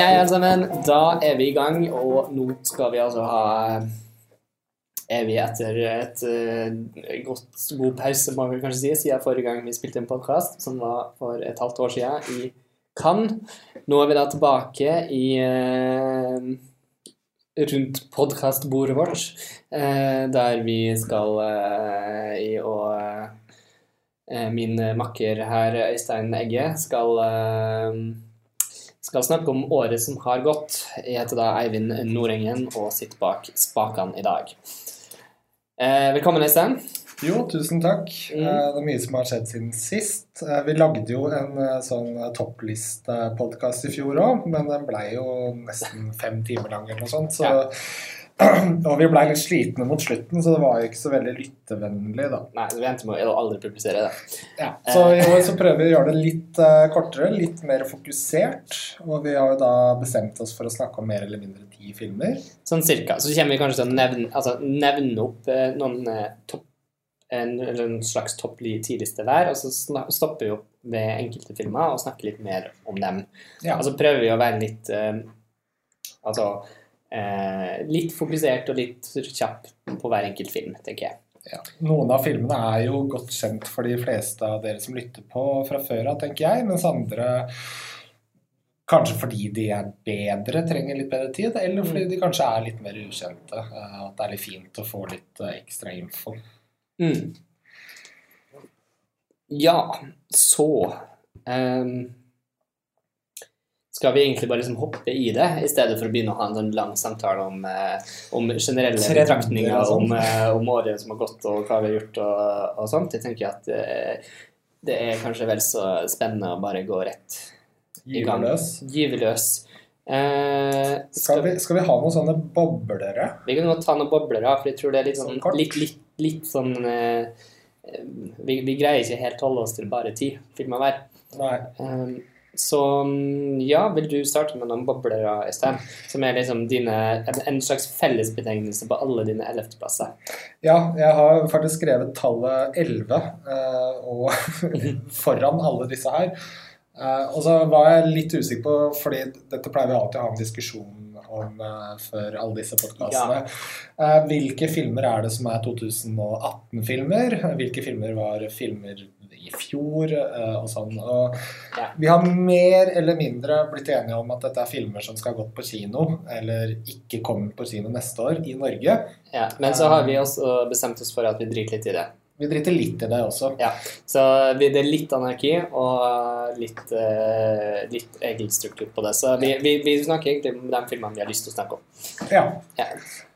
Hei, hei, alle sammen. Da er vi i gang, og nå skal vi altså ha Er vi etter et uh, godt, god pause, må vi kanskje si, siden forrige gang vi spilte en podkast, som var for et halvt år siden i Cannes. Nå er vi da tilbake i uh, rundt podkastbordet vårt, uh, der vi skal i å Min makker her, Øystein Egge, skal skal snakke om året som har gått. Jeg heter da Eivind Nordengen og sitter bak spakene i dag. Eh, velkommen, Øystein. Jo, tusen takk. Mm. Eh, det er mye som har skjedd siden sist. Eh, vi lagde jo en sånn topplistepodkast i fjor òg, men den blei jo nesten fem timer lang eller noe sånt. Så ja. Og vi blei litt slitne mot slutten, så det var jo ikke så veldig lyttevennlig, da. Nei, vi endte med å aldri publisere det. Ja, Så i år så prøver vi å gjøre det litt uh, kortere, litt mer fokusert. Og vi har jo da bestemt oss for å snakke om mer eller mindre ti filmer. Sånn cirka. Så kommer vi kanskje til å nevne, altså, nevne opp eh, noen eh, topp en, en, slags topp ti-liste hver, og så stopper vi opp ved enkelte filmer og snakker litt mer om dem. Ja. Og så prøver vi å være litt Altså eh, litt fokusert og litt kjapp på hver enkelt film, tenker jeg. Ja. Noen av filmene er jo godt kjent for de fleste av dere som lytter på fra før av, tenker jeg. Mens andre kanskje fordi de er bedre, trenger litt bedre tid, eller fordi de kanskje er litt mer ukjente. Eh, at det er litt fint å få litt eh, ekstra info. Mm. Ja, så um skal vi egentlig bare liksom hoppe i det, i stedet for å begynne å ha en sånn lang samtale om, eh, om generelle betraktninger om, sånn. eh, om, året som har gått, og hva vi har gjort, og, og sånt. Jeg tenker at eh, det er kanskje vel så spennende å bare gå rett i gang. Gyve løs. Eh, skal, skal, vi, skal, vi, ha noen sånne boblere? Vi kan godt ta noen boblere, for jeg tror det er litt sånn, sånn litt, litt, litt, sånn eh, vi, vi, greier ikke helt holde oss til bare ti filmer hver. Nei. Um, så mm, ja, vil du starte med noen bobler, Øystein? Som er liksom dine, en slags fellesbetegnelse på alle dine ellevteplasser? Ja, jeg har faktisk skrevet tallet 11 eh, foran alle disse her. Eh, og så var jeg litt usikker på, fordi dette pleier vi alltid å ha en diskusjon om uh, før alle disse podkastene. Ja. Uh, hvilke filmer er det som er 2018-filmer? Hvilke filmer var filmer i fjor eh, og sånn. Og ja. vi har mer eller mindre blitt enige om at dette er filmer som skal gått på kino, eller ikke komme på kino neste år, i Norge. Ja, Men så har vi også bestemt oss for at vi driter litt i det. Vi driter litt i det også. Ja, Så det er litt anarki og litt, uh, litt regelstruktur på det. Så vi, vi, vi, snakker egentlig om de filmene vi har lyst til å snakke om. Ja. ja.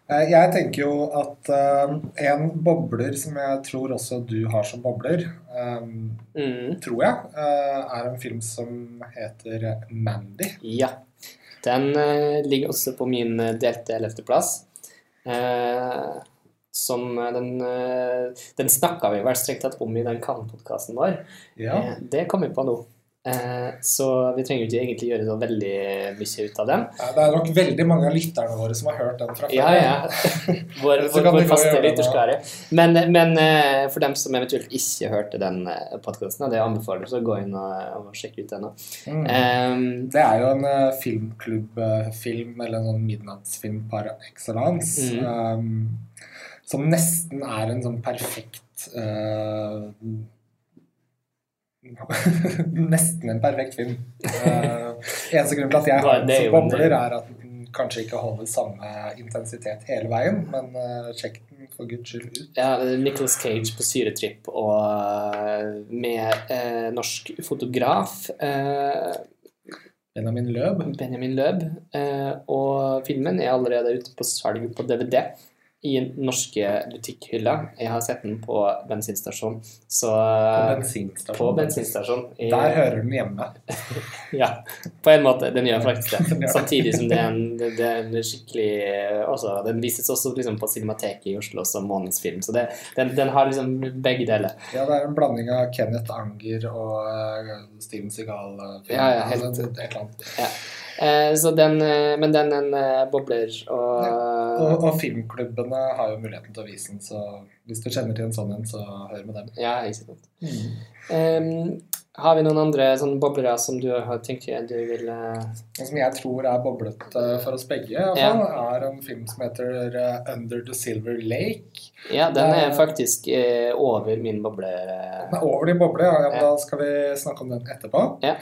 Eh, jeg tenker jo at uh, en bobler som jeg tror også du har som bobler, um, mm. tror jeg, uh, er en film som heter Mandy. Ja. Den uh, ligger også på min delte ellevteplass. Uh, som den Den snakka vi vel strengt tatt om i den Cannes-podkasten vår. Ja. det kom vi på nå. Eh, så vi trenger ikke egentlig gjøre så veldig mye ut av dem. Ja, det er nok veldig mange av lytterne våre som har hørt den fra før. Ja, ja. Vår, vår, vår faste lytterskare. Men, men, eh, for dem som eventuelt ikke hørte den eh, podkasten, det anbefaler så gå inn og, og sjekke ut den. Mm. Um, det er jo en filmklubbfilm, eller en sånn midnattsfilm par excellence, mm. um, som nesten er en sånn perfekt uh, Nesten en perfekt film. Uh, eneste grunn til at jeg har den som bobler, er at den kanskje ikke holder samme intensitet hele veien, men uh, sjekk den for guds skyld ut. Ja, Nicholas Cage på syretripp og med uh, norsk fotograf. Benjamin Løb. Benjamin Løb. og filmen er allerede ute på salg på DVD i norske butikkhyller. Jeg har sett den på bensinstasjon. Så, på bensinstasjon? På bensinstasjon. I, Der hører den hjemme. ja, på en måte. Den gjør faktisk det. Samtidig som det er en, det er en skikkelig også, Den vises også liksom på Cinemateket i Oslo som månedsfilm, så det, den, den, har liksom begge deler. Ja, det er en blanding av Kenneth Anger og uh, Steven Seagal-film. ja, ja, helt, altså, et eller annet. Ja. Eh, så den, eh, men den, den eh, bobler. Og, ja. og, og, filmklubbene har jo muligheten til å vise den, så hvis du kjenner til en sånn en, så hør med dem. Ja, ikke sant. Mm. Um, Har vi noen andre sånne boblere som du har tenkt du vil som jeg tror er boblet for oss begge, i hvert Ja. er en film som heter Under the Silver Lake. Ja, den er faktisk over min boble. Den er over din boble, ja, Ja. da skal vi snakke om den etterpå. Ja.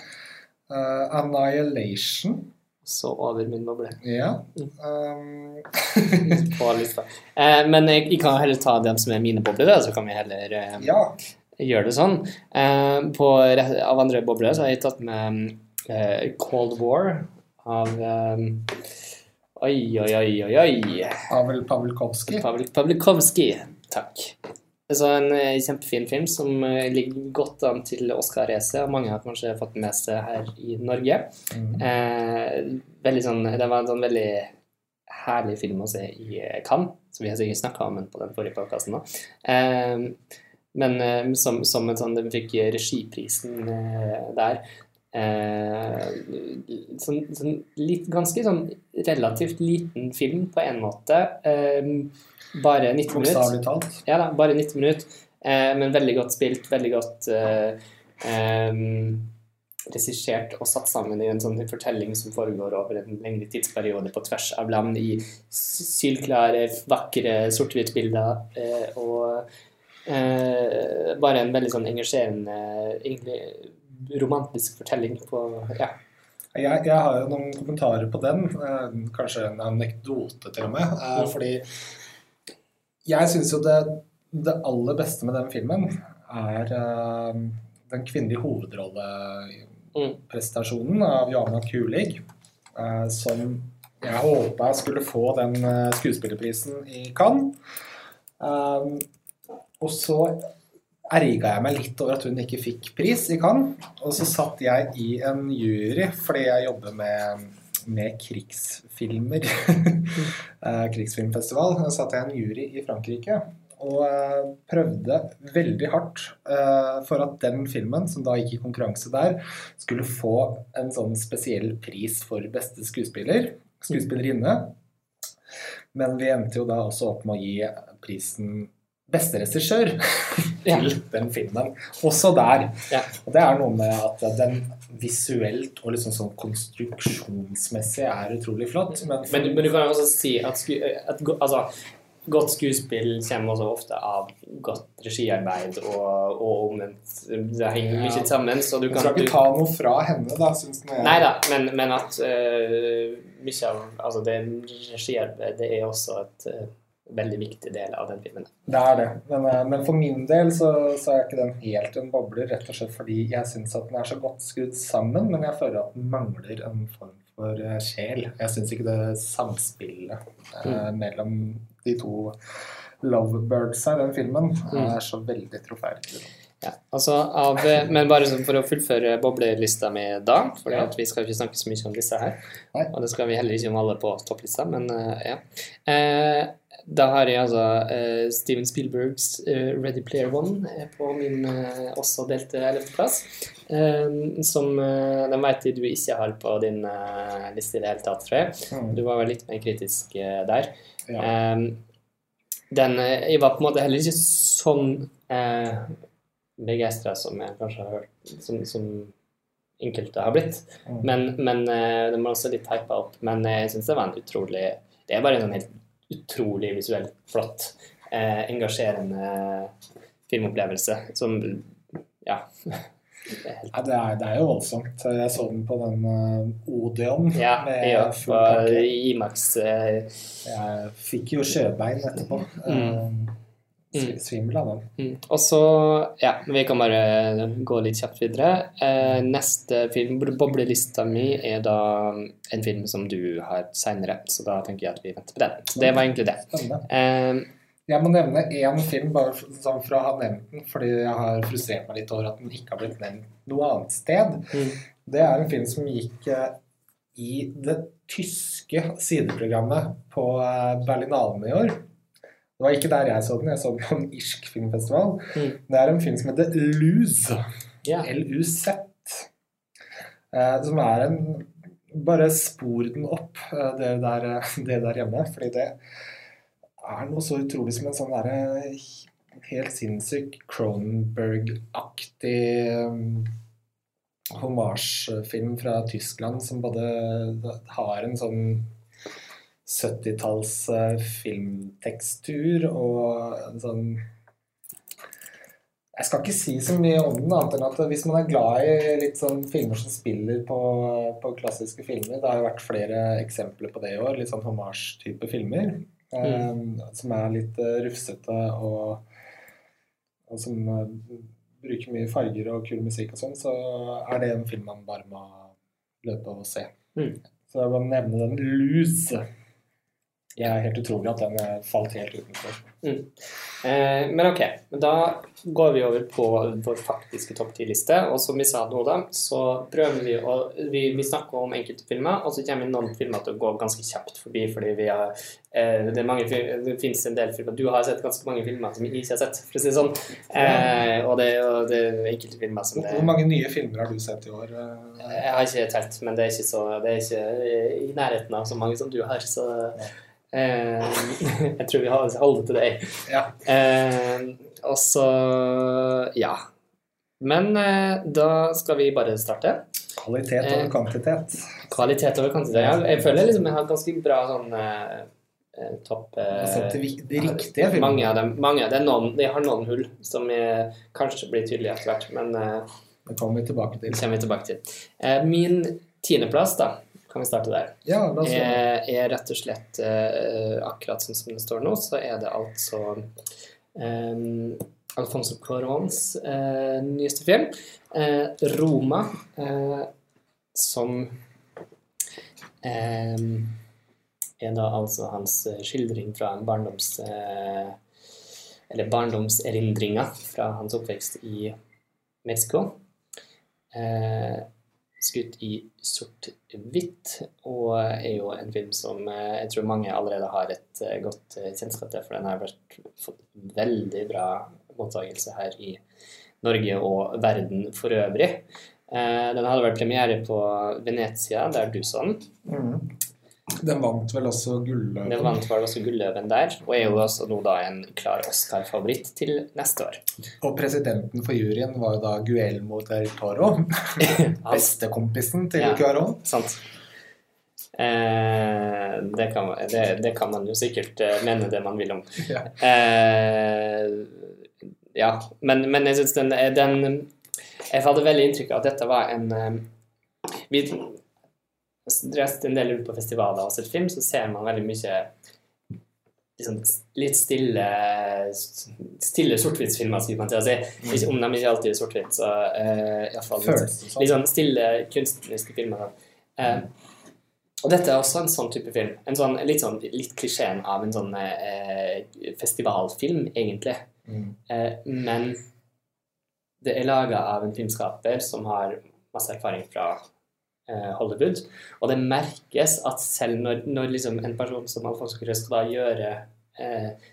Eh, Annihilation. Så over min boble Ja. Mm. Um, på lista. Uh, men jeg, jeg kan heller ta dem som er mine bobler, da, så kan vi heller uh, ja. gjøre det sånn. På, av andre bobler så har jeg tatt med Cold War av Oi, oi, oi, oi, oi. Pavel Pavlikovskij. Pavel Pavlikovskij. Takk. Så en eh, kjempefin film som eh, ligger godt an til Oscar-racet, og mange har kanskje fått med seg her i Norge. Mm. Eh, sånn, det var en sånn veldig herlig film å se i eh, Cannes, som vi har sikkert snakka om på den forrige podkasten. Eh, men som, som en sånn, den fikk regiprisen eh, der. Eh, sånn, sånn litt, ganske sånn relativt liten film på en måte. Eh, bare 90 minutter. Ja da, bare 90 minutter, eh, men veldig godt spilt, veldig godt eh, eh, regissert og satt sammen i en sånn fortelling som foregår over en lengre tidsperiode på tvers av land i sylklare, vakre sort-hvitt-bilder. Eh, og eh, bare en veldig sånn engasjerende, egentlig romantisk fortelling på Ja. Jeg, jeg har jo noen kommentarer på den, eh, kanskje en anekdote til og med. Eh, Mm. fordi jeg syns jo det, det aller beste med den filmen er eh, den kvinnelige hovedrolleprestasjonen av Johanna Kulig, som jeg håpa skulle få den skuespillerprisen i Cannes. Og så erga jeg meg litt over at hun ikke fikk pris i Cannes. Og så satt jeg i en jury fordi jeg jobber med, med krigsfilmer. Eh, Krigsfilmfestival. Da satt jeg i en jury i Frankrike og eh, prøvde veldig hardt eh, for at den filmen, som da gikk i konkurranse der, skulle få en sånn spesiell pris for beste skuespiller. Skuespillerinne. Men vi endte jo da også opp med å gi prisen beste regissør Ja. til den filmen. Også der. Ja. Og det er noe med at den visuelt og liksom sånn konstruksjonsmessig er utrolig flott. Men, Men, du- men du kan jo også si at, sku, at altså, godt skuespill kommer også ofte av godt regiarbeid og, og omvendt. Det henger Ja. mye sammen, så du du kan skal ikke ta noe fra henne, da, syns jeg. Nei da, men, men at uh, mye av altså det regiarbeid det er også et eh, veldig viktig del av den filmen. Det er det. Men, eh, men for min del så, så er ikke den helt en bobler, rett og slett fordi jeg syns at den er så godt skrudd sammen, men jeg føler at den mangler en form for eh, sjel. Jeg syns ikke det samspillet eh, mellom de to lovebirds i den filmen er så veldig troferdig. Ja, altså av, eh, men bare sånn for å fullføre boblelista mi da, for Ja. vi skal ikke snakke så mye om disse her. Nei. Og det skal vi heller ikke om alle på topplista, men eh, ja. Eh, da har jeg altså uh, Steven Spielbergs uh, Ready Player One eh, på min uh, også delte 11.-plass. Eh, som uh, den vet du ikke har på din liste i det hele tatt, tror jeg. Mm. Du var vel litt mer kritisk der. Ja. Den, jeg var på en måte heller ikke sånn uh, begeistra som jeg kanskje har hørt som, som enkelte har blitt. Mm. Men, men den var også litt hypa opp. Men jeg syns det var en utrolig Det er bare en sånn helt utrolig visuelt flott, eh, engasjerende filmopplevelse som Ja. Nei, det, er, det er jo voldsomt. Jeg så den på den uh, Odeon ja, full på. Imax Uh, Jeg fikk jo sjøbein etterpå. Mm. Eh, sv- Svimmel av. Mm. Og så, ja, vi kan bare gå litt kjapt videre. Eh, neste film boblelista mi er da en film som du har seinere, så da tenker jeg at vi venter på den. Så det var egentlig det. Eh, Jeg må nevne én film, bare sånn for å ha nevnt den, fordi jeg har frustrert meg litt over at den ikke har blitt nevnt noe annet sted. mm, Det er en film som gikk eh, i det tyske sideprogrammet på eh, Berlinalen i år. Det var ikke der jeg så den, jeg så den på en irsk filmfestival. Mm. Det er en film som heter Luz. ja. LUZ. Eh, som er en Bare spor den opp, eh, det der, eh, det der hjemme. Fordi det er noe så utrolig som en sånn derre helt sinnssyk Cronenberg-aktig eh, homasjfilm fra Tyskland som både har en sånn 70-talls eh, filmtekstur og en sånn Jeg skal ikke si så mye om den, annet enn at hvis man er glad i litt sånn filmer som spiller på, på klassiske filmer Det har jo vært flere eksempler på det i år, litt sånn hommage-type filmer. Mm. Eh, som er litt uh, rufsete og, og som uh, bruker mye farger og kul musikk og sånn, så er det en film man bare må løpe og se. Mm. Så jeg må nevne den Lose det er helt utrolig at den eh, falt helt utenfor. Mm. Eh, men ok, da går vi over på vår faktiske topp ti-liste. Og som vi sa nå, da, så prøver vi å Vi, vi snakker om enkelte filmer, og så kommer noen filmer til å gå ganske kjapt forbi fordi vi har eh, det, mange, det finnes en del filmer Du har sett ganske mange filmer som jeg ikke har sett, for å si det sånn. Eh, og, det, og det er enkelte filmer som det, Hvor mange nye filmer har du sett i år? Eh? Jeg har ikke telt, men det er ikke, så, det er ikke i nærheten av så mange som du har. så ja. Eh, jeg tror vi holder til deg. Ja. Eh, og så ja. Men eh, da skal vi bare starte. Kvalitet over kvantitet. Kvalitet over kvantitet. Ja, jeg føler liksom jeg har ganske bra sånn topp altså, det riktige filmer. Mange av dem. Mange, det noen, de har noen hull som kanskje blir tydelige etter hvert, men Det kommer vi tilbake til. kommer vi tilbake til. min tiendeplass, da kan vi starte der? Ja, la oss er, er, eh, rett og slett uh, akkurat sånn som det står nå, så er det altså um, Alfonso Corons uh, nyeste film, uh, 'Roma', som um, er da altså hans skildring fra en barndoms... eller barndomserindringer fra hans oppvekst i Mexico. Eh, skutt i sort-hvitt, og er jo en film som eh, jeg tror mange allerede har et eh, godt eh, kjennskap til, for den har vært, fått veldig bra mottakelse her i Norge og verden for øvrig. Den hadde vært premiere på Venezia, der du så den. Mm. Den vant vel også Gulløven? Den vant vel også Gulløven der, og er jo også nå da en klar Oscar-favoritt til neste år. Og presidenten for juryen var jo da Guelmo del Toro. Bestekompisen til ja, Cuaron. Sant. Eh, det, kan, det, det, kan, man jo sikkert eh, mene det man vil om. Ja, eh, ja. men, men jeg syns den, den Jeg hadde veldig inntrykk av at dette var en eh, vi, reist en del rundt på festivaler og sett film, så ser man veldig mye liksom, litt stille stille sort-hvitt-filmer, skal man til å si. Ikke, Om de ikke alltid er sort-hvitt, så uh, iallfall litt, litt sånn stille kunstneriske filmer. Uh, og dette er også en sånn type film. En sånn, litt, sånn, litt klisjeen av en sånn uh, festivalfilm, egentlig. Mm. Uh, men det er laga av en filmskaper som har masse erfaring fra Eh, Hollywood. Og det merkes at selv når, når liksom en person som Alfonso Cruz skal da gjøre eh,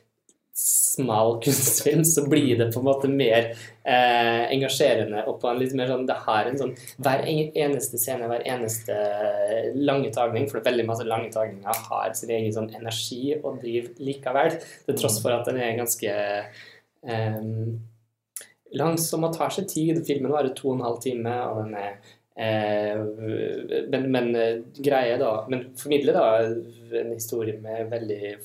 smal kunstfilm, så blir det på en måte mer eh, engasjerende og på en litt mer sånn Det har en sånn Hver eneste scene, hver eneste lange tagning, for det er veldig masse lange tagninger har sin egen sånn energi og driv likevel, til tross for at den er ganske eh, langsom og tar seg tid. Filmen varer to og en halv time, og den er Eh, men, men eh, greie da Men formidle da en historie med veldig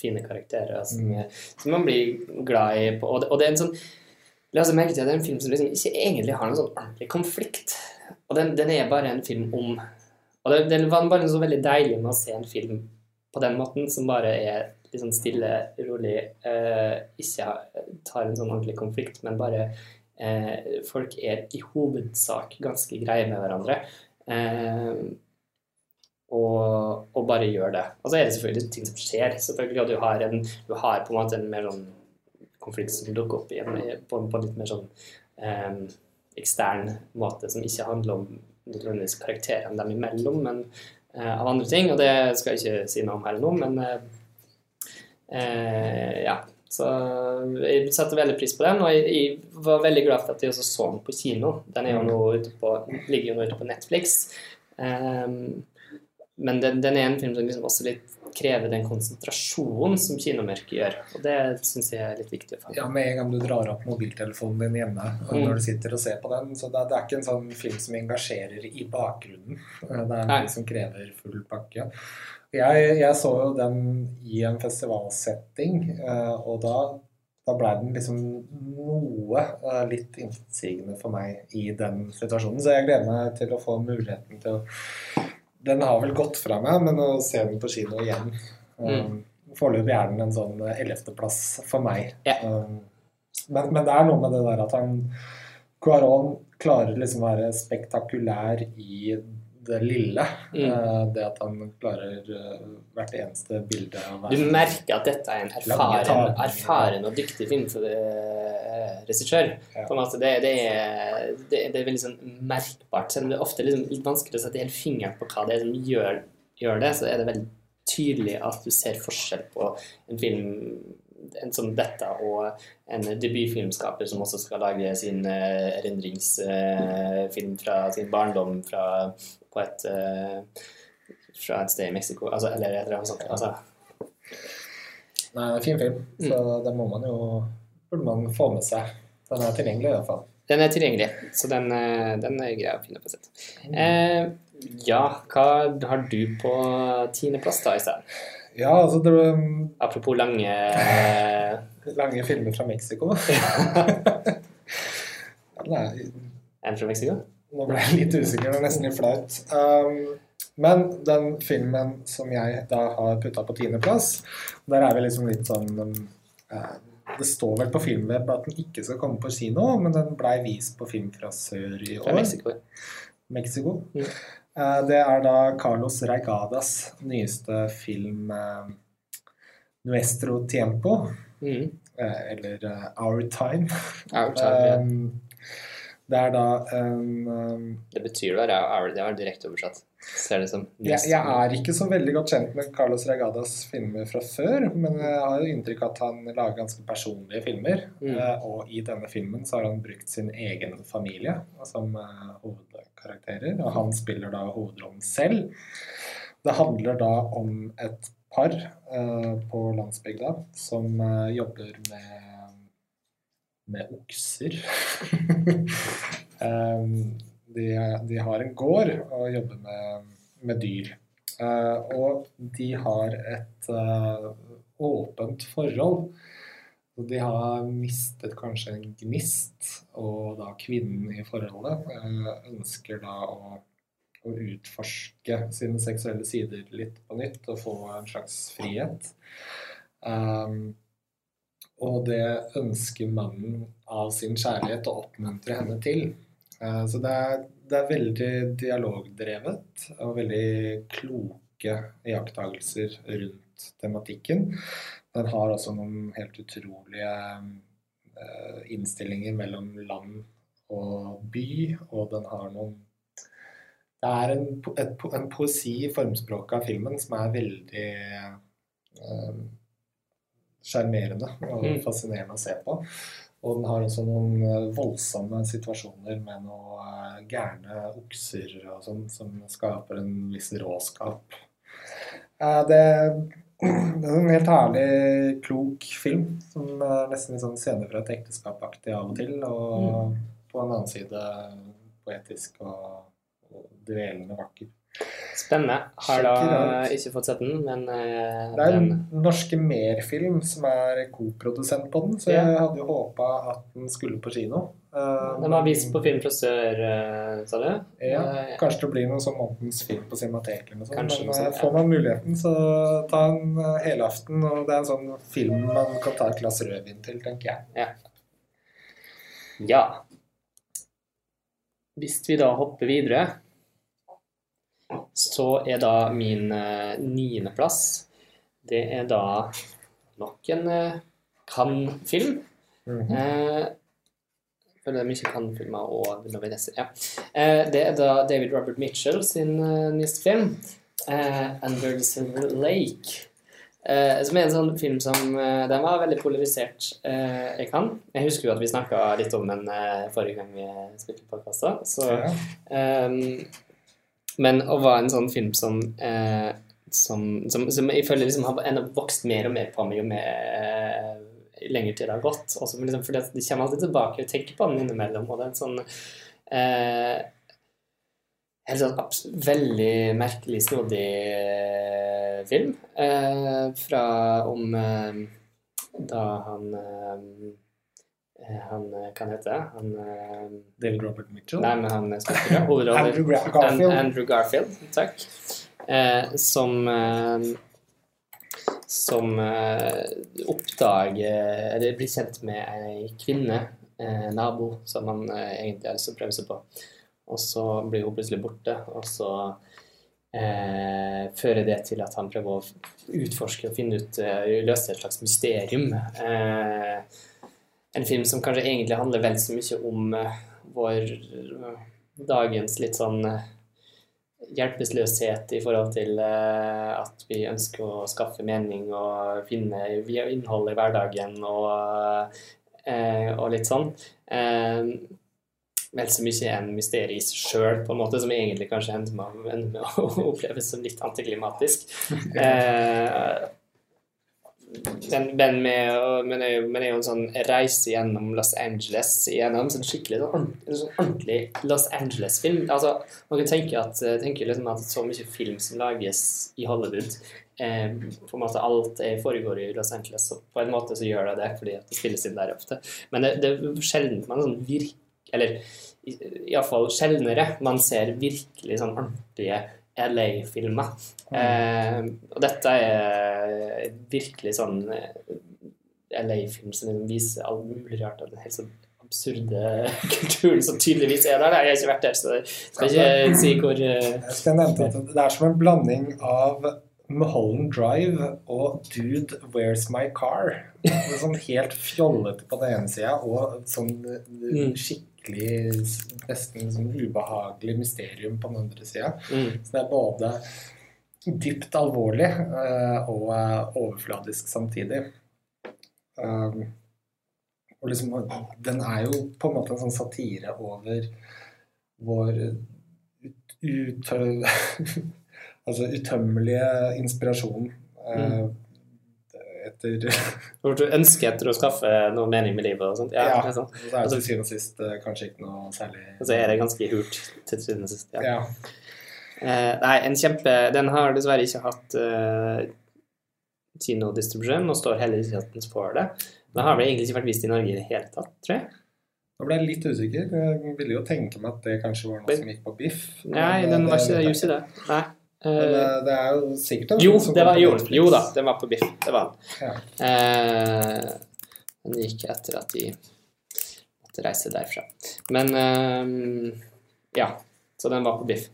fine karakterer som, mm. som man blir glad i. På, og, det, og det er en sånn La oss merke til at det er en film som liksom ikke egentlig har noen sånn ordentlig konflikt. Og den, den er bare en film om Og det, det var bare så veldig deilig med å se en film på den måten, som bare er litt sånn stille, rolig, eh, ikke tar en sånn ordentlig konflikt, men bare eh, folk er i hovedsak ganske greie med hverandre. Eh, og, og, bare gjør det. Og så er det selvfølgelig ting som skjer. Selvfølgelig, og du har, en, du har på en måte en mer sånn konflikt som dukker opp igjen på, på en litt mer sånn eh, ekstern måte, som ikke handler om nødvendigvis karakterene dem imellom, men eh, av andre ting. Og det skal jeg ikke si noe om her nå, men eh, eh, ja. Så jeg satte veldig pris på den, og jeg, jeg var veldig glad for at jeg også så den på kino. Den jo nå på, ligger jo nå ute på Netflix. Um, men den, den, er en film som liksom også litt krever den konsentrasjonen som kinomørket gjør. Og det syns jeg er litt viktig å få. Ja, Med en gang du drar opp mobiltelefonen din hjemme og Mm. når du sitter og ser på den så det, det er ikke en sånn film som engasjerer i bakgrunnen. Det er en film som krever full pakke. Jeg, jeg så jo den i en festivalsetting, eh, og da, da blei den liksom noe eh, litt innsigende for meg i den situasjonen. Så jeg gleder meg til å få muligheten til å Den har vel gått fra meg, men å se den på kino igjen mm. Foreløpig er den en sånn ellevteplass for meg. Um, men, men det er noe med det der at han Cuaron klarer liksom å være spektakulær i det lille. Mm. Eh, det at han klarer eh, hvert eneste bilde å Du merker at dette er en erfaren, erfaren og dyktig filmregissør. Ja. På en måte, det, det, er, det, det er veldig sånn merkbart. Selv om det er ofte liksom litt vanskelig å sette helt fingeren på hva det er som gjør, gjør det, så er det veldig tydelig at du ser forskjell på en film en som dette og en debutfilmskaper som også skal lage sin eh, erindringsfilm fra sin barndom fra, på et, eh, fra et sted i Mexico. Altså, eller et eller annet sånt. Altså, Nei, det er en fin film, så den må man jo burde man få med seg. Den er tilgjengelig i hvert fall. Den er tilgjengelig, så den, eh, den er grei å finne på sett. Eh, ja, hva har du på tiendeplass da i stedet? Ja, altså det var Apropos lange lange filmer fra Mexico. ja, er, En fra Mexico? Nå ble jeg litt usikker, det er nesten litt flaut. Um, men den filmen som jeg da har putta på tiendeplass, der er vi liksom litt sånn eh, Det står vel på Filmweb at den ikke skal komme på kino, men den blei vist på Film fra sør i år. Mexico. Mexico. Mm. Uh, det er da Carlos Reigadas nyeste film uh, 'Nuestro Tiempo', Mm. eller 'Our Time'. Ouch, ja. Um, det er da en um, Det betyr det, det er direkte oversatt. Ser det som. jeg, jeg er ikke så veldig godt kjent med Carlos Regadas filmer fra før, men jeg har jo inntrykk av at han lager ganske personlige filmer. Mm. Uh, og i denne filmen så har han brukt sin egen familie som uh, hovedkarakterer, og han spiller da hovedrollen selv. Det handler da om et par uh, på landsbygda som jobber med med okser. um, de, de har en gård og jobber med, med dyr. Eh, og de har et eh, åpent forhold. Og De har mistet kanskje en gnist, og da kvinnen i forholdet eh, ønsker da å, å utforske sine seksuelle sider litt på nytt og få en slags frihet. Um, og det ønsker mannen av sin kjærlighet å oppmuntre henne til. Eh, Så det er, det er veldig dialogdrevet og veldig kloke iakttagelser rundt tematikken. Den har også noen helt utrolige eh, innstillinger mellom land og by, og den har noen Det er en, et, en poesi i formspråket av filmen som er veldig eh, sjarmerende og Mm. fascinerende å se på. Og den har også noen eh, voldsomme situasjoner med noen eh, gærne okser og sånn, som skaper en viss råskap. Eh, Det, det er en helt herlig, klok film, som er nesten litt sånn scene fra et ekteskap-aktig av og til. Og på en annen side poetisk og, og dvelende vakker. Spennende. Har da ikke fått sett den, men uh, Det er den en norske Merfilm som er koprodusent på den, så Ja. jeg hadde jo håpa at den skulle på kino. Uh, Den var vist på Film fra sør, uh, sa du? Ja, kanskje det blir noe sånn månedens film på Cinemateket eller noe sånt. Kanskje Men eh, ja. får man muligheten, så ta en helaften. Og det er en sånn film man kan ta et glass rødvin til, tenker jeg. Ja. Hvis vi da hopper videre, så er da min eh, niendeplass Det er da nok en uh, Cannes-film. -hmm. Eh, jeg føler det er mye Cannes-filmer og Novenesse. Ja. Eh, det er da David Robert Mitchell sin uh, nyeste film, eh, 'Under the Silver Lake'. Eh, som er en sånn film som eh, Den var veldig polarisert eh, kan. Jeg husker jo at vi snakka litt om den eh, forrige gang vi spilte podkast. Så Ja. Men å være en sånn film som eh, som, som, som jeg føler liksom har vokst mer og mer på meg jo mer lenger tid har gått. Også, liksom, fordi De kommer alltid tilbake og tenker på den innimellom. og det er en sånn eh, helt sånn veldig merkelig, snodig eh, film eh, fra om eh, da han eh, han kan hete det? Han David Robert Mitchell? Nei, men han spiller hovedroller. Andrew Garfield. Andrew Garfield, takk. som som uh, oppdager Eller blir kjent med ei kvinne, uh, nabo, som han uh, egentlig har lyst til å prøve seg på. Og så blir hun plutselig borte, og så fører det til at han prøver å utforske og finne ut Løse et slags mysterium. En film som kanskje egentlig handler vel så mye om vår dagens litt sånn hjelpeløshet i forhold til at vi ønsker å skaffe mening og finne innhold i hverdagen og, og litt sånn. Vel så mye en mysterium i seg sjøl, på en måte, som egentlig kanskje ender med, med å oppleves som litt antiklimatisk. men, den med, men, er jo, er jo en sånn reise gjennom Los Angeles gjennom en skikkelig sånn, sånn ordentlig Los Angeles-film. Altså, man kan tenke, at, tenke liksom at så mye film som lages i Hollywood eh, på en måte Alt foregår i Los Angeles, og på en måte så gjør det det fordi det spilles inn der ofte. Men det, det er sjelden man sånn virker Eller iallfall sjeldnere man ser virkelig sånn ordentlige LA-filmer. Mm. Eh, og dette er virkelig sånn eh, LA-film som viser all mulig rart av den helt sånn absurde kulturen som tydeligvis er der. Jeg har ikke vært der, så jeg skal ikke si hvor uh... Jeg skal nevne at Det er som en blanding av Mulholland Drive og Dude, Where's My Car? Sånn helt fjollete på den ene sida og sånn mm. skikkelig skikkelig nesten sånn ubehagelig mysterium på den andre sida. Mm. Så det er både dypt alvorlig uh, og uh, overfladisk samtidig. Um, og liksom, den er jo på en måte en sånn satire over vår ut, ut, altså utømmelige inspirasjon. Uh, mm etter Hvor du ønsker etter å skaffe noe mening med livet og sånt? Ja. ja sånn. Så er det til syvende og sist eh, kanskje ikke noe særlig Og så er det ganske hult til syvende og sist. Ja. ja. Eh, nei, en kjempe Den har dessverre ikke hatt uh, kinodistribusjon, og står heller ikke at den får det. Den har vel egentlig ikke vært vist i Norge i det hele tatt, tror jeg. Nå ble jeg litt usikker. Jeg ville jo tenke meg at det kanskje var noe som gikk på biff. Nei, den var ikke just i det. Nei. Men uh, det er jo sikkert en Jo, det var, jo, jo da, den var på biff. Det var den. Ja. Eh, den gikk etter at de måtte reise derfra. Men eh, ja. Så den var på biff.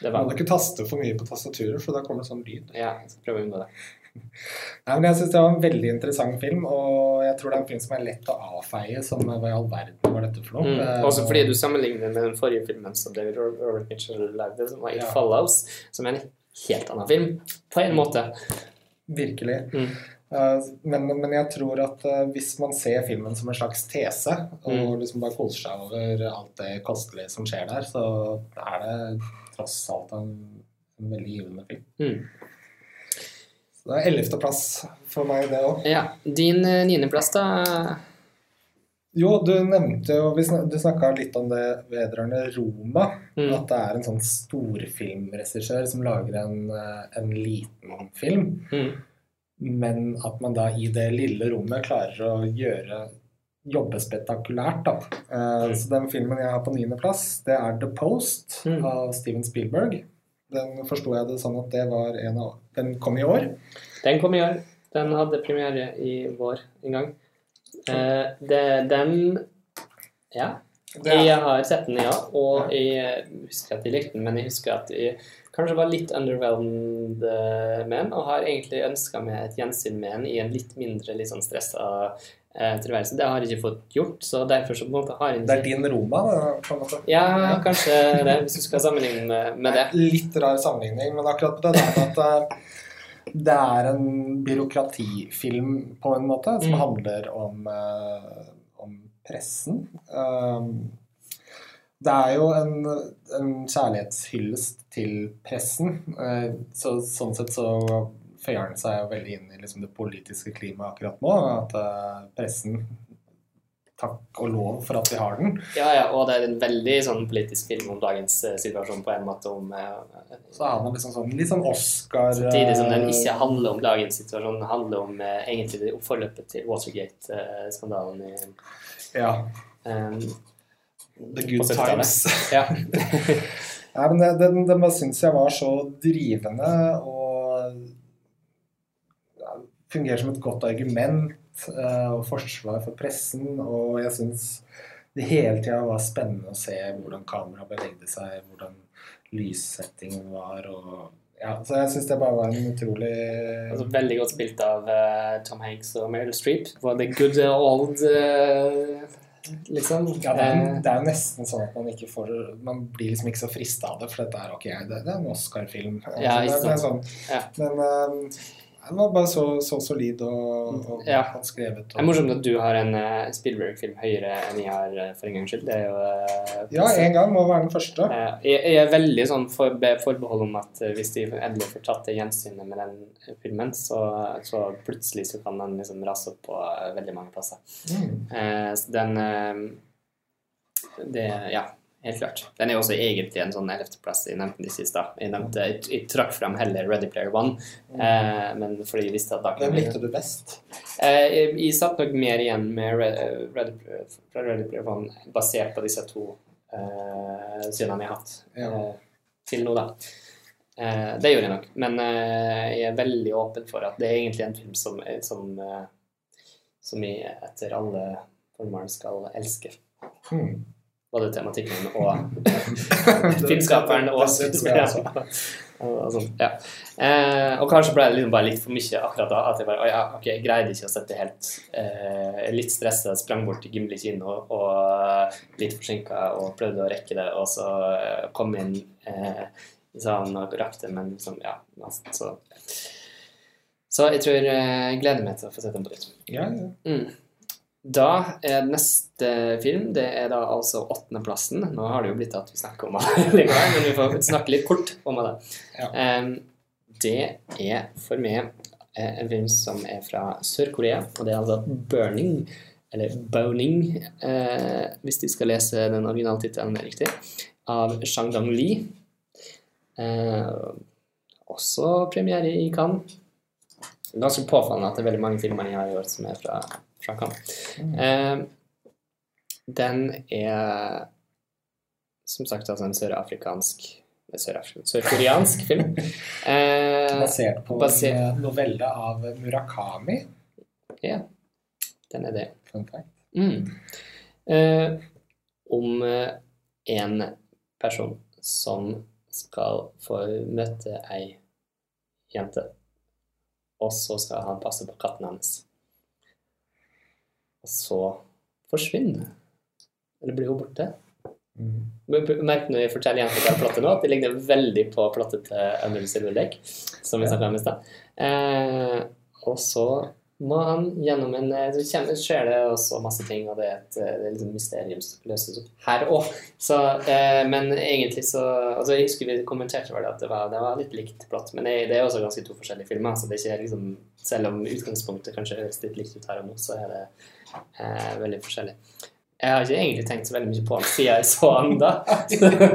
Det var. Man må ikke taste for mye på tastaturet, for da kommer det sånn lyd. Ja, så prøver vi å unngå det. Nei, men Jeg syns det var en veldig interessant film, og jeg tror det er en film som er lett å avfeie som hva i all verden var dette for noe. Mm. Også fordi du sammenligner med den forrige filmen som David Robert Mitchell lagde, som var It ja. Follows, som er en helt annen film, på en måte. Virkelig. Mm. Uh, men, men, jeg tror at uh, hvis man ser filmen som en slags tese, og mm. liksom bare koser seg over alt det kostelige som skjer der, så er det tross alt en, en veldig givende film. Mm. Så det er ellevteplass for meg, det òg. Ja. Din uh, niendeplass, da? Jo, du nevnte jo Du snakka litt om det vedrørende Roma. Mm. At det er en sånn storfilmregissør som lager en, eh, en liten film. Mm. Men at man da i det lille rommet klarer å gjøre jobbe spektakulært, da. Uh, mm. Så den filmen jeg har på niendeplass, det er The Post mm. av Steven Spielberg. Den forsto jeg det sånn at det var en av Den kom i år? Den kom i år. Den hadde premiere i vår en gang. Eh, det, den Ja. Jeg har sett den, ja. Og jeg husker at jeg likte den, men jeg husker at jeg kanskje var litt underwhelmed eh, med den, og har egentlig ønska meg et gjensyn med den i en litt mindre litt sånn stressa eh, tilværelse. Det har jeg ikke fått gjort, så derfor så på en måte har jeg ikke Det er din Roma, på en måte? Ja, kanskje det, hvis du skal sammenligne med, med det. Litt rar sammenligning, men akkurat på det der at eh, det er en byråkratifilm på en måte, som mm. handler om, uh, om pressen. Um, det er jo en, en kjærlighetshyllest til pressen. Eh, så, sånn sett så føyer den seg veldig inn i liksom det politiske klimaet akkurat nå. At eh, pressen Takk og lov for at vi har den. Ja, ja, og det er en veldig sånn politisk film om dagens eh, situasjon på en måte om Så har man liksom sånn litt sånn Oscar Samtidig som den ikke handler om dagens situasjon, den handler om egentlig det forløpet til Watergate-skandalen i Ja. um, The good times. Ja. Nei, men det, den, den bare syns jeg var så drivende og ja, fungerer som et godt argument uh, og forsvar for pressen. Og jeg syns det hele tida var spennende å se hvordan kameraet bevegde seg, hvordan lyssettingen var. og ja, Så jeg syns det bare var en utrolig Altså, veldig godt spilt av uh, Tom Hanks og Meryl Streep. Var det good old eh, liksom? ja, det, er, Eh, det er jo nesten sånn at man ikke får Man blir liksom ikke så frista av det, for dette er ok, det, det er en Oscar-film. Ja, det, det er sånn. Ja. Men eh, den var bare så, så solid og, og Ja. godt skrevet. Det er morsomt at du har en uh, Spielberg-film høyere enn jeg har eh, for en gangs skyld. Det er jo uh, Ja, en gang må være den første. Eh, Jeg jeg er veldig sånn for, forbehold om at eh, hvis de endelig får tatt det gjensynet med den filmen, så, så plutselig så kan den liksom rase opp på eh, veldig mange plasser. Mm. Eh, den eh, Det Ja, helt klart. Den er jo også egentlig en sånn ellevteplass. Jeg nevnte den i sist. da. Jeg, nevnte, jeg, jeg trakk frem heller Ready Player One, eh, men fordi jeg visste at da Hvem likte du best? Eh, jeg, jeg satt nok mer igjen med Red, Red, fra Ready Player One basert på disse to uh, synene jeg har hatt Ja. eh, til nå, da. Eh, det gjorde jeg nok. Men eh, jeg er veldig åpen for at det er egentlig en film som, som, eh, som jeg etter alle formål skal elske. Hmm. Både tematikken og filmskaperen og skuespilleren. Og sånt, ja. eh, og kanskje ble det liksom bare litt for mye akkurat da. At jeg bare, «Å ja, ok, jeg greide ikke å sette helt eh, Litt stressa, sprang bort til Gimli kino og litt forsinka og prøvde å rekke det, og så eh, kom inn eh, i salen og rakk det, men liksom, ja. nesten, Så, så jeg tror eh, jeg gleder meg til å få sett den på nytt. Ja, ja. Mm. Da er neste film Det er da altså åttendeplassen. Nå har det jo blitt at vi snakker om det likevel, men vi får snakke litt kort om det. Ja. Det er for meg eh, en film som er fra Sør-Korea, og det er altså 'Burning', eller 'Boning', eh, hvis de skal lese den originale tittelen riktig, av Shangdong Lee. Li. også premiere i Cannes. Ganske påfallende at det er veldig mange filmer jeg har i år som er fra, fra Cannes. Eh, den er som sagt altså en sørafrikansk sørafrikansk- Sørkoreansk film. Eh, Basert på basert- en eh, novelle av Murakami. ja, den er det. Mm. Eh, om eh, en person som skal få møte ei jente, og så skal han passe på katten hennes. Og så forsvinner. Eller blir hun borte. Mm. Merk når jeg forteller jenter hva plottet nå, at det ligner veldig på plottet til Under the som vi snakka om i stad. Eh, og så må han gjennom en eh, Så skjer det også masse ting, og det er et, eh, det er liksom mysterium som løses opp her òg. Eh, men egentlig så altså Jeg husker vi kommenterte vel at det var, det var litt likt plott, men det, det er også ganske to forskjellige filmer. så det er ikke liksom Selv om utgangspunktet kanskje høres litt likt ut her og nå, så er det eh, veldig forskjellig. Jeg har ikke egentlig tenkt så veldig mye på den siden jeg så han da.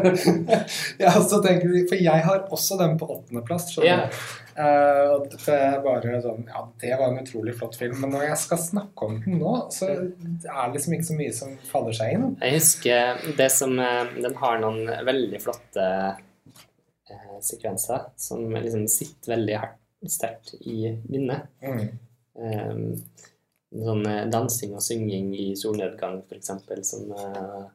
jeg så tenker vi, For jeg har også den på åttendeplass. du. Eh, det er bare sånn, ja, det var en utrolig flott film, men når jeg skal snakke om den nå, så er det liksom ikke så mye som faller seg inn. Jeg husker det som eh, Den har noen veldig flotte eh, sekvenser som liksom sitter veldig sterkt i minnet. Mm. Um, sånn eh, dansing og synging i solnedgang, eksempel, som uh,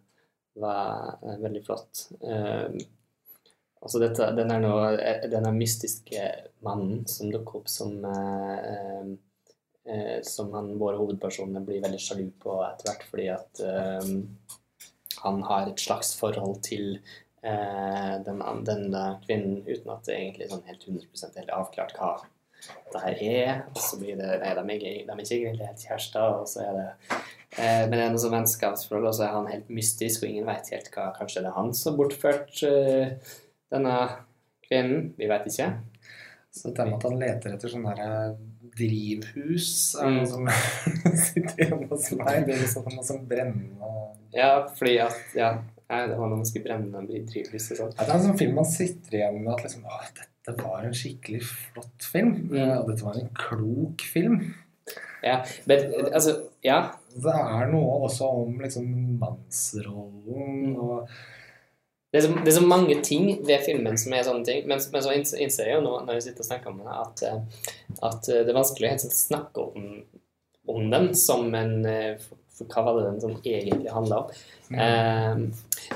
var uh, veldig flott. Uh, altså dette, den nå eh, denne mystiske mannen som dukker opp som som han, våre hovedpersoner blir veldig sjalu på etter hvert, fordi at han har et slags forhold til den, denne kvinnen uten at det egentlig er sånn helt 100% helt avklart hva det her er. Og så blir det Nei, de er, ikke- de er ikke egentlig helt kjærester, og så er det eh, Men det er noe sånn vennskapsforhold, og så er han helt mystisk, og ingen vet helt hva Kanskje det er han som har bortført eh, denne kvinnen? Vi vet ikke. Så det med at han leter etter sånne der drivhus er Mm. noe som sitter hjemme hos meg. Det er liksom noe som brenner Ja, fordi at Ja, nei, det var noe man skulle brenne drivhus og sånn. Det er en sånn film man sitter igjen med at liksom, å, dette var en skikkelig flott film. Mm. Og dette var en klok film. Ja, men altså Ja. Det er noe også om liksom mannsrollen og Det er, så, det er så mange ting ved filmen som er sånne ting, men, men så innser jeg jo nå når jeg sitter og snakker om det, at, eh, at eh, det er vanskelig å sånn snakke om, om den som en eh, for, hva var det den som egentlig handla om? Eh,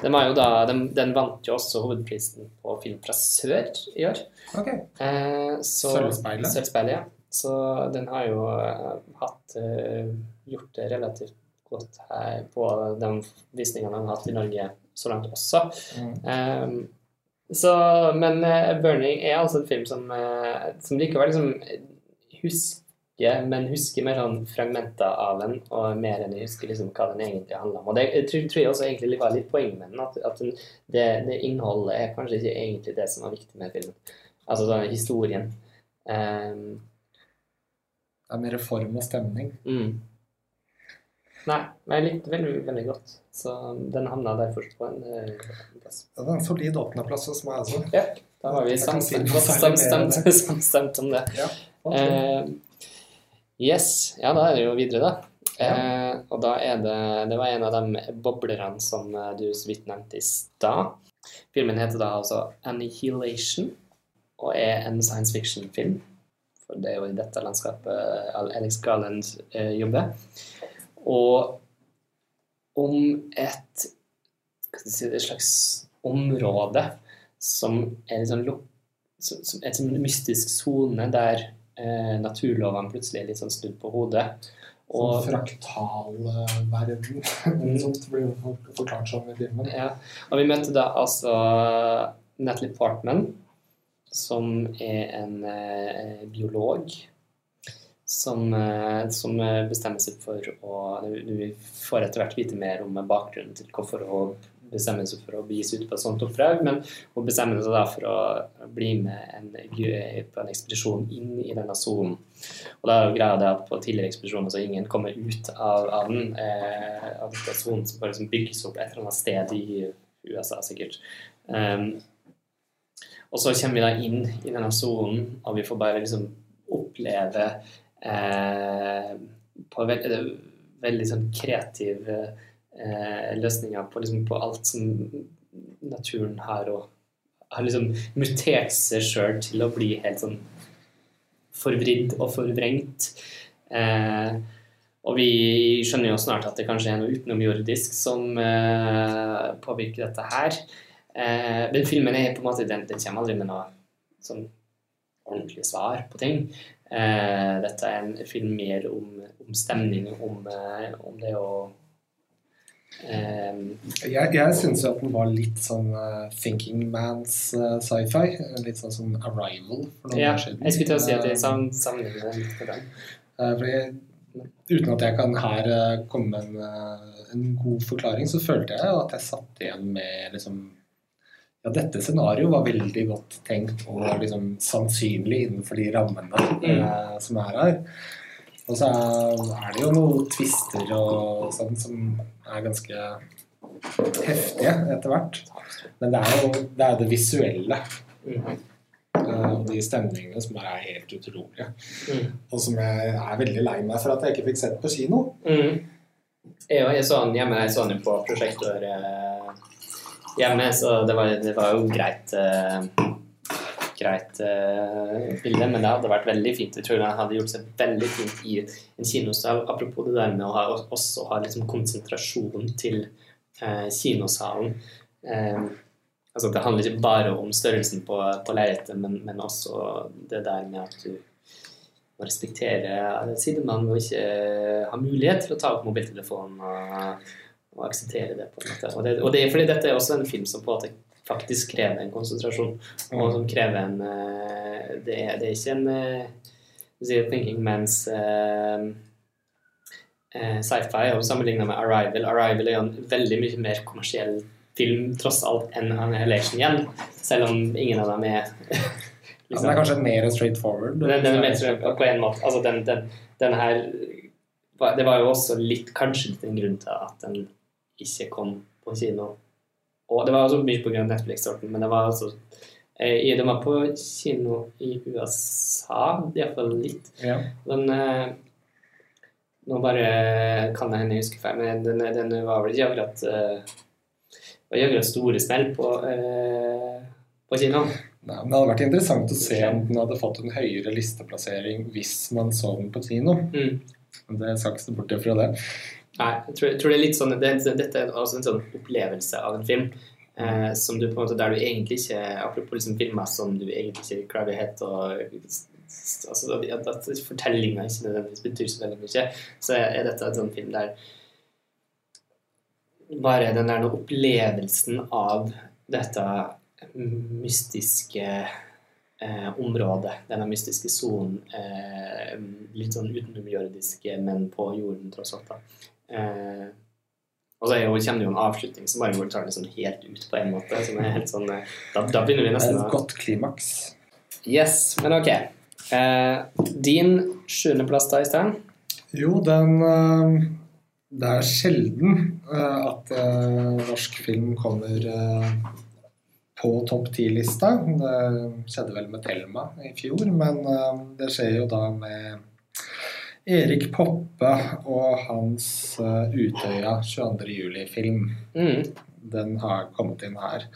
den, da, den, den vant jo også hovedprisen på Film fra sør i år. Okay. Eh, Sølvspeilet? Sølvspeilet, ja. Så den har jo eh, hatt uh, gjort det relativt godt her på de visningene den har hatt i Norge så langt også. Mm. Um, så, men uh, 'Burning' er altså en film som, uh, som likevel liksom husker, men husker mer sånn fragmenter av den, og mer enn jeg husker liksom hva den egentlig handler om. Og det jeg tror, tror jeg også egentlig var litt poenget med den, at, at den, det, det innholdet er kanskje ikke egentlig det som var viktig med filmen. Altså sånn historien. Um, Det er mer form og stemning. mm. Nei, men jeg likte veldig, veldig godt. Så den havna derfor på en eh, plass. Det er en solid åttendeplass hos meg også. Ja, da var vi samstemt, samstemt, samstemt, samstemt om det. Ok. Eh, yes, ja, da er det jo videre, da. Eh, og da er det Det var en av de boblerne som eh, du så vidt nevnte i stad. Filmen heter da altså 'Annihilation' og er en science fiction-film. For det er jo i dette landskapet Alex Garland eh, jobber. Og om et si, et slags område som er litt sånn luk- som, som en sånn mystisk sone der eh, naturlovene plutselig litt sånn snudd på hodet. Og sånn fraktal eh, verden, som blir forklart som i filmen. ja, og vi møtte da altså Natalie Portman, som er en eh, biolog som, eh, som bestemmer seg for å Du får etter hvert vite mer om bakgrunnen til hvorfor hun bestemmer seg for å bli ut på et sånt oppdrag, men hun bestemmer seg da for å bli med en, på en ekspedisjon inn i denne sonen. Og da er greia det at på tidligere ekspedisjoner så ingen kommer ut av, av den, eh, av denne sonen som bare liksom bygges opp et eller annet sted i USA, sikkert. Um, og så kommer vi da inn i denne sonen, og vi får bare liksom oppleve eh, på veldig, veldig sånn kreativ eh, løsninger på, liksom, på alt som naturen har og har liksom mutert seg sjøl til å bli helt sånn forvridd og forvrengt. Eh, og vi skjønner jo snart at det kanskje er noe utenomjordisk som eh, påvirker dette her. Eh, men filmen er på en måte, den, den kommer aldri med noe sånn ordentlig svar på ting. Eh, dette er en film mer om, om stemning, om, eh, om det å eh, Jeg, jeg syns jo at den var litt sånn uh, Thinking Man's uh, sci-fi. Litt sånn som Arrival for noen Ja, år siden. jeg skulle til å si at jeg er sam- sammenligner den litt med den. Eh, Fordi, uten at jeg kan her komme med en, en god forklaring, så følte jeg at jeg satt igjen med liksom Ja, dette scenarioet var veldig godt tenkt og liksom sannsynlig innenfor de rammene mm. som er her. Og så er, er det jo noen twister og sånn som er ganske heftige etter hvert. Men det er jo det, er det visuelle Mm. og de stemningene som bare er helt utrolige. Mm. Og som jeg er veldig lei meg for at jeg ikke fikk sett på kino. Mm. Jeg, jeg så den hjemme, jeg så den på prosjektor eh, hjemme, så det var, det var jo greit eh, greit uh, bilde, men det hadde vært veldig fint. Jeg tror den hadde gjort seg veldig fint i en kinosal. Apropos det der med å ha, også ha liksom konsentrasjon til uh, kinosalen. Eh, altså Det handler ikke bare om størrelsen på, på lerretet, men, men også det der med at du må respektere sidemannen og ikke ha mulighet til å ta opp mobiltelefonen og, og akseptere det. på en måte. Og det, og det fordi dette er også en film som på en måte faktisk krever en konsentrasjon, og som krever en eh, Det er, det er ikke en eh, sier Thinking mens eh, eh, sci-fi og sammenligna med Arrival. Arrival er jo en veldig mye mer kommersiell film tross alt enn Annihilation igjen, selv om ingen av dem er Ja, den er kanskje mer straight forward. den, den er mer straight på en måte. Altså, den, den, den her Det var jo også litt, kanskje litt en grunn til at den ikke kom på kino. Og det var også mye av Netflix-sorten, men det var altså eh, Den var på kino i USA, iallfall litt. Ja. Men eh, Nå bare kan jeg hende jeg husker feil, men den, den var vel ikke akkurat eh, var akkurat store smell på, eh, på kino. Nei, men det hadde vært interessant å se om den hadde fått en høyere listeplassering hvis man så den på kino. Mm. Det skal ikke stå bort fra det. Nei, jeg tror, jeg tror det er litt sånn det, Dette er også en sånn opplevelse av en film. Eh, som du på en måte, Der du egentlig ikke Apropos liksom filmer som du egentlig ikke klarer å altså, At, at fortellinga ikke nødvendigvis betyr så veldig mye, så er dette en sånn film der bare den der opplevelsen av dette mystiske eh, området, denne mystiske sonen, eh, litt sånn utenomjordiske, men på jorden tross alt. da. Eh, og så er jo, kommer det jo en avslutning som bare går tar det sånn helt ut på en måte. som er helt sånn, eh, Da, da begynner vi nesten et godt klimaks. Yes, men ok. Eh, din sjuendeplass da i sted? Jo, den øh, Det er sjelden øh, at norsk film kommer på topp ti-lista. Det skjedde vel med Thelma i fjor, men det skjer jo da med Erik Poppe og hans øh, Utøya 22. juli-film. Mm. Den har kommet inn her.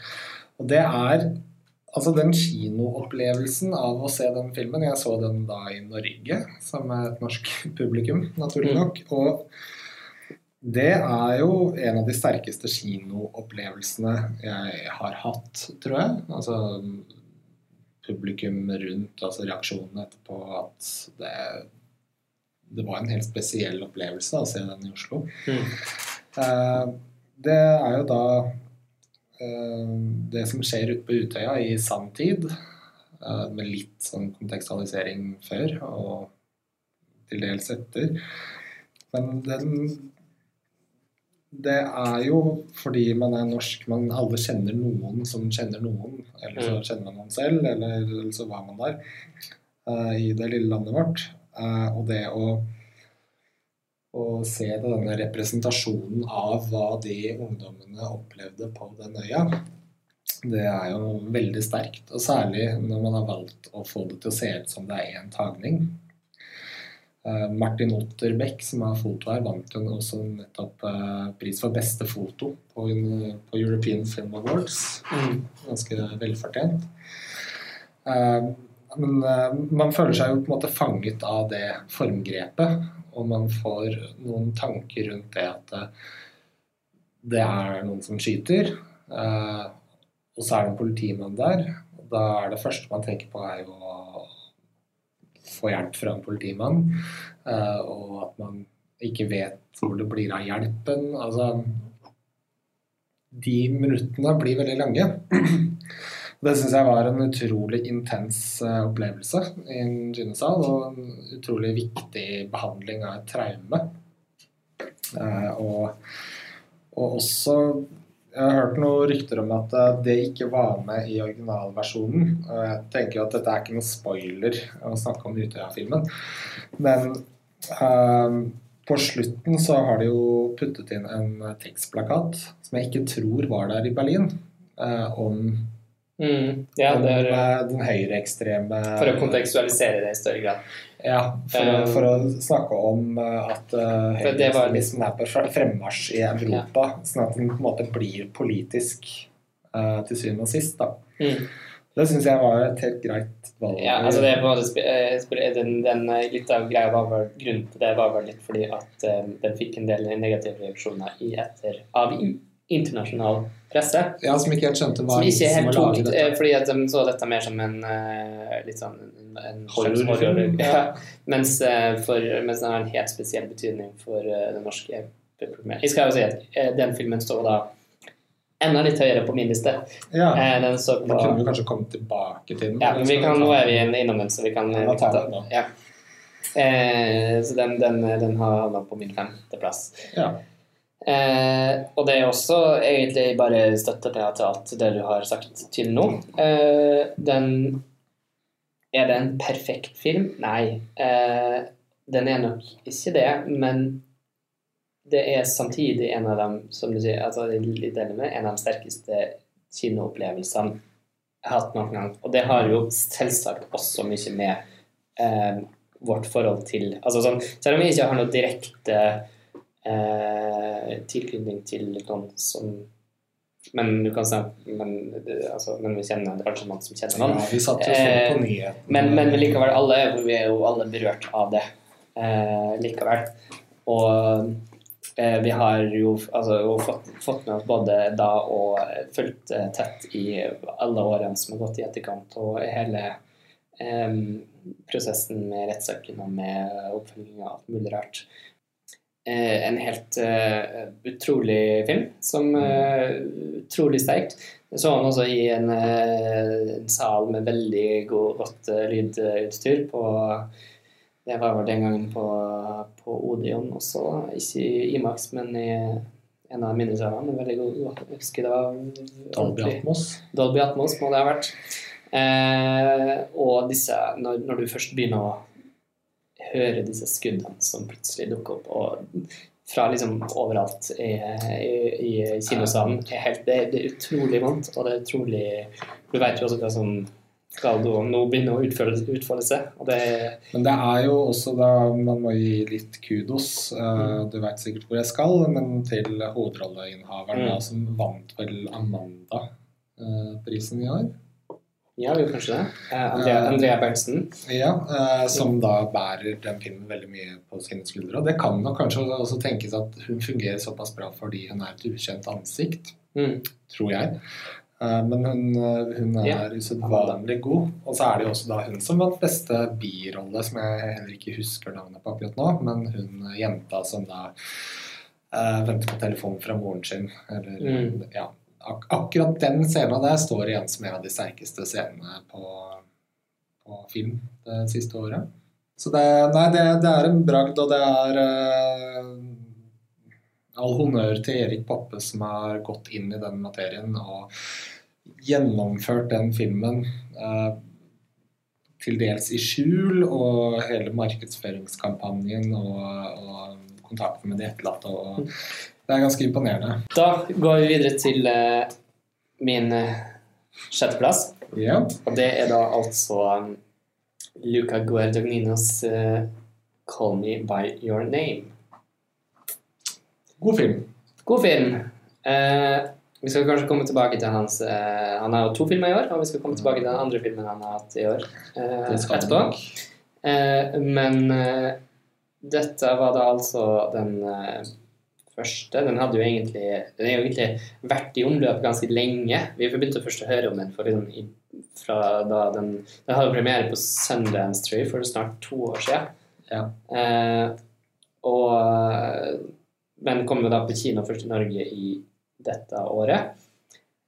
Og det er Altså den kinoopplevelsen av å se den filmen Jeg så den da i Norge, som er et norsk publikum, naturlig Mm. nok. Og det er jo en av de sterkeste kinoopplevelsene jeg har hatt, tror jeg. Altså publikum rundt, altså reaksjonene etterpå, at det, det var en helt spesiell opplevelse å se den i Oslo. Mm. Eh, det er jo da eh, det som skjer ute på Utøya i sanntid, eh, med litt sånn kontekstualisering før og til dels etter. Men den Det er jo fordi man er norsk, man alle kjenner noen som kjenner noen. Eller så Mm. kjenner man noen selv, eller, eller så var man der eh, i det lille landet vårt. Eh, og det å å se denne representasjonen av hva de ungdommene opplevde på den øya, det er jo veldig sterkt. Og særlig når man har valgt å få det til å se ut som det er én tagning. Eh, Martin Otterbeck, som har foto her, vant jo også nettopp eh, pris for beste foto på, på European Film Awards. Mm. Ganske velfortjent. Men eh, man føler seg jo på en måte fanget av det formgrepet, og man får noen tanker rundt det at eh, det er noen som skyter, eh, og så er det en politimann der. og Da er det første man tenker på, er jo å få hjelp fra en politimann, og at man ikke vet hvor det blir av hjelpen. Altså De minuttene blir veldig lange. Det syns jeg var en utrolig intens eh, opplevelse i en gynesal, og en utrolig viktig behandling av et traume. Eh, og, og også Jeg har hørt noen rykter om at eh, det ikke var med i originalversjonen. Og jeg tenker at dette er ikke noen spoiler å snakke om Utøya-filmen, men eh, på slutten så har de jo puttet inn en tekstplakat som jeg ikke tror var der i Berlin, eh, om Mm. Ja, den, er den høyreekstreme for å kontekstualisere det i større grad. Ja, for, Um, for å snakke om eh, at uh, høyreekstremismen er på fre- fremmarsj i Europa, sånn at den på en måte blir politisk uh, til syvende og sist. da. Mm. Det syns jeg var et helt greit valg. Ja, altså det er på en måte den, den, Litt av greia var vel grunnen til det var vel litt fordi at um, den fikk en del negative reaksjoner i etter av i- internasjonal presse. Ja, Som ikke helt skjønte hva Som ikke helt var tok laget eh, dette. Fordi at de så dette mer som en eh, litt sånn en, en Horrorfilm, horror. ja. Mens, eh, for, mens den har en helt spesiell betydning for det norske publikummet. Jeg skal jo si at den filmen står da enda litt høyere på min liste. Ja, den så på kunne vi kanskje komme tilbake til den. Ja, men vi kan, nå er vi innom den, så vi kan Ja, ta den. Ja. Eh, så den, den, den har havna på min femteplass. Ja. Eh, og det er også egentlig bare støtte til, alt det du har sagt til nå. Eh, den Er det en perfekt film? Nei. Eh, den er nok ikke det, men det er samtidig en av dem, som du sier, altså litt enig med, en av de sterkeste kinoopplevelsene jeg har hatt noen gang. Og det har jo selvsagt også mye med eh, vårt forhold til altså sånn, Selv om vi ikke har noe direkte eh, tilknytning til noen som Men du kan si men, altså, men vi kjenner det kanskje noen som kjenner noen. ja, vi satt jo eh, på nyhetene. Men, men likevel, alle, vi er jo alle berørt av det eh, likevel. Og eh, vi har jo, altså, jo fått, fått med oss både da og fulgt eh, tett i alle årene som har gått i etterkant, og hele eh, prosessen med rettssaken og med oppfølginga av alt mulig rart. Eh, en helt eh, utrolig film, som uh, utrolig sterkt. Jeg så han også i en, eh, en sal med veldig god, godt eh, lydutstyr på Det var vel den gangen på, på Odeon også, ikke i Imax, men i en av mindre salene. Veldig god. Jeg husker det var Dolby Atmos. Dolby Atmos må det ha vært. Eh, og disse, når, når du først begynner å høre disse skuddene som plutselig dukker opp, og fra liksom overalt i, i, i kinosalen, helt, det, det er utrolig vondt, og det er utrolig Du vet jo også hva som skal du nå begynne å utfolde, utfolde seg, det Men det er jo også da Man må gi litt kudos. eh, Du veit sikkert hvor jeg skal, men til hovedrolleinnehaveren Mm. da, som vant vel Amanda-prisen i år. Ja, jo, kanskje det. Eh, Andrea, Andrea Berntsen. Ja, eh, som da bærer den filmen veldig mye på sine skuldre. Og det kan nok kanskje også tenkes at hun fungerer såpass bra fordi hun er et ukjent ansikt, Mm. tror jeg. Eh, Men hun, eh, hun er Ja. usedvanlig god. Og så er det jo også da hun som vant beste birolle, som jeg heller ikke husker navnet på akkurat nå, men hun eh, jenta som da uh, venter på telefon fra moren sin. Eller, Mm. ja, ak akkurat den scenen der står igjen som en av de sterkeste scenene på, på film det siste året. Så det, nei, det, det er en bragd, og det er uh, all honnør til Erik Poppe som har gått inn i den materien og gjennomført den filmen Uh, til dels i skjul, og hele markedsføringskampanjen og, og kontakten med de etterlatte. Og det er ganske imponerende. Da går vi videre til eh, min eh, sjetteplass. Ja. Og det er da altså um, Luca Guardagninos uh, 'Call Me By Your Name'. God film. God film. Eh, vi skal kanskje komme tilbake til hans eh, Han har jo to filmer i år, og vi skal komme tilbake til den andre filmen han har hatt i år eh, etterpå. Eh, men eh, dette var da altså den eh, første. Den egentlig Den har jo egentlig vært i omløp ganske lenge. Vi begynte først å høre om den for liksom, i, fra da den Den hadde premiere på Sundance Tree for snart to år siden. Ja. Eh, og Men kom jo da på kino først i Norge i dette året.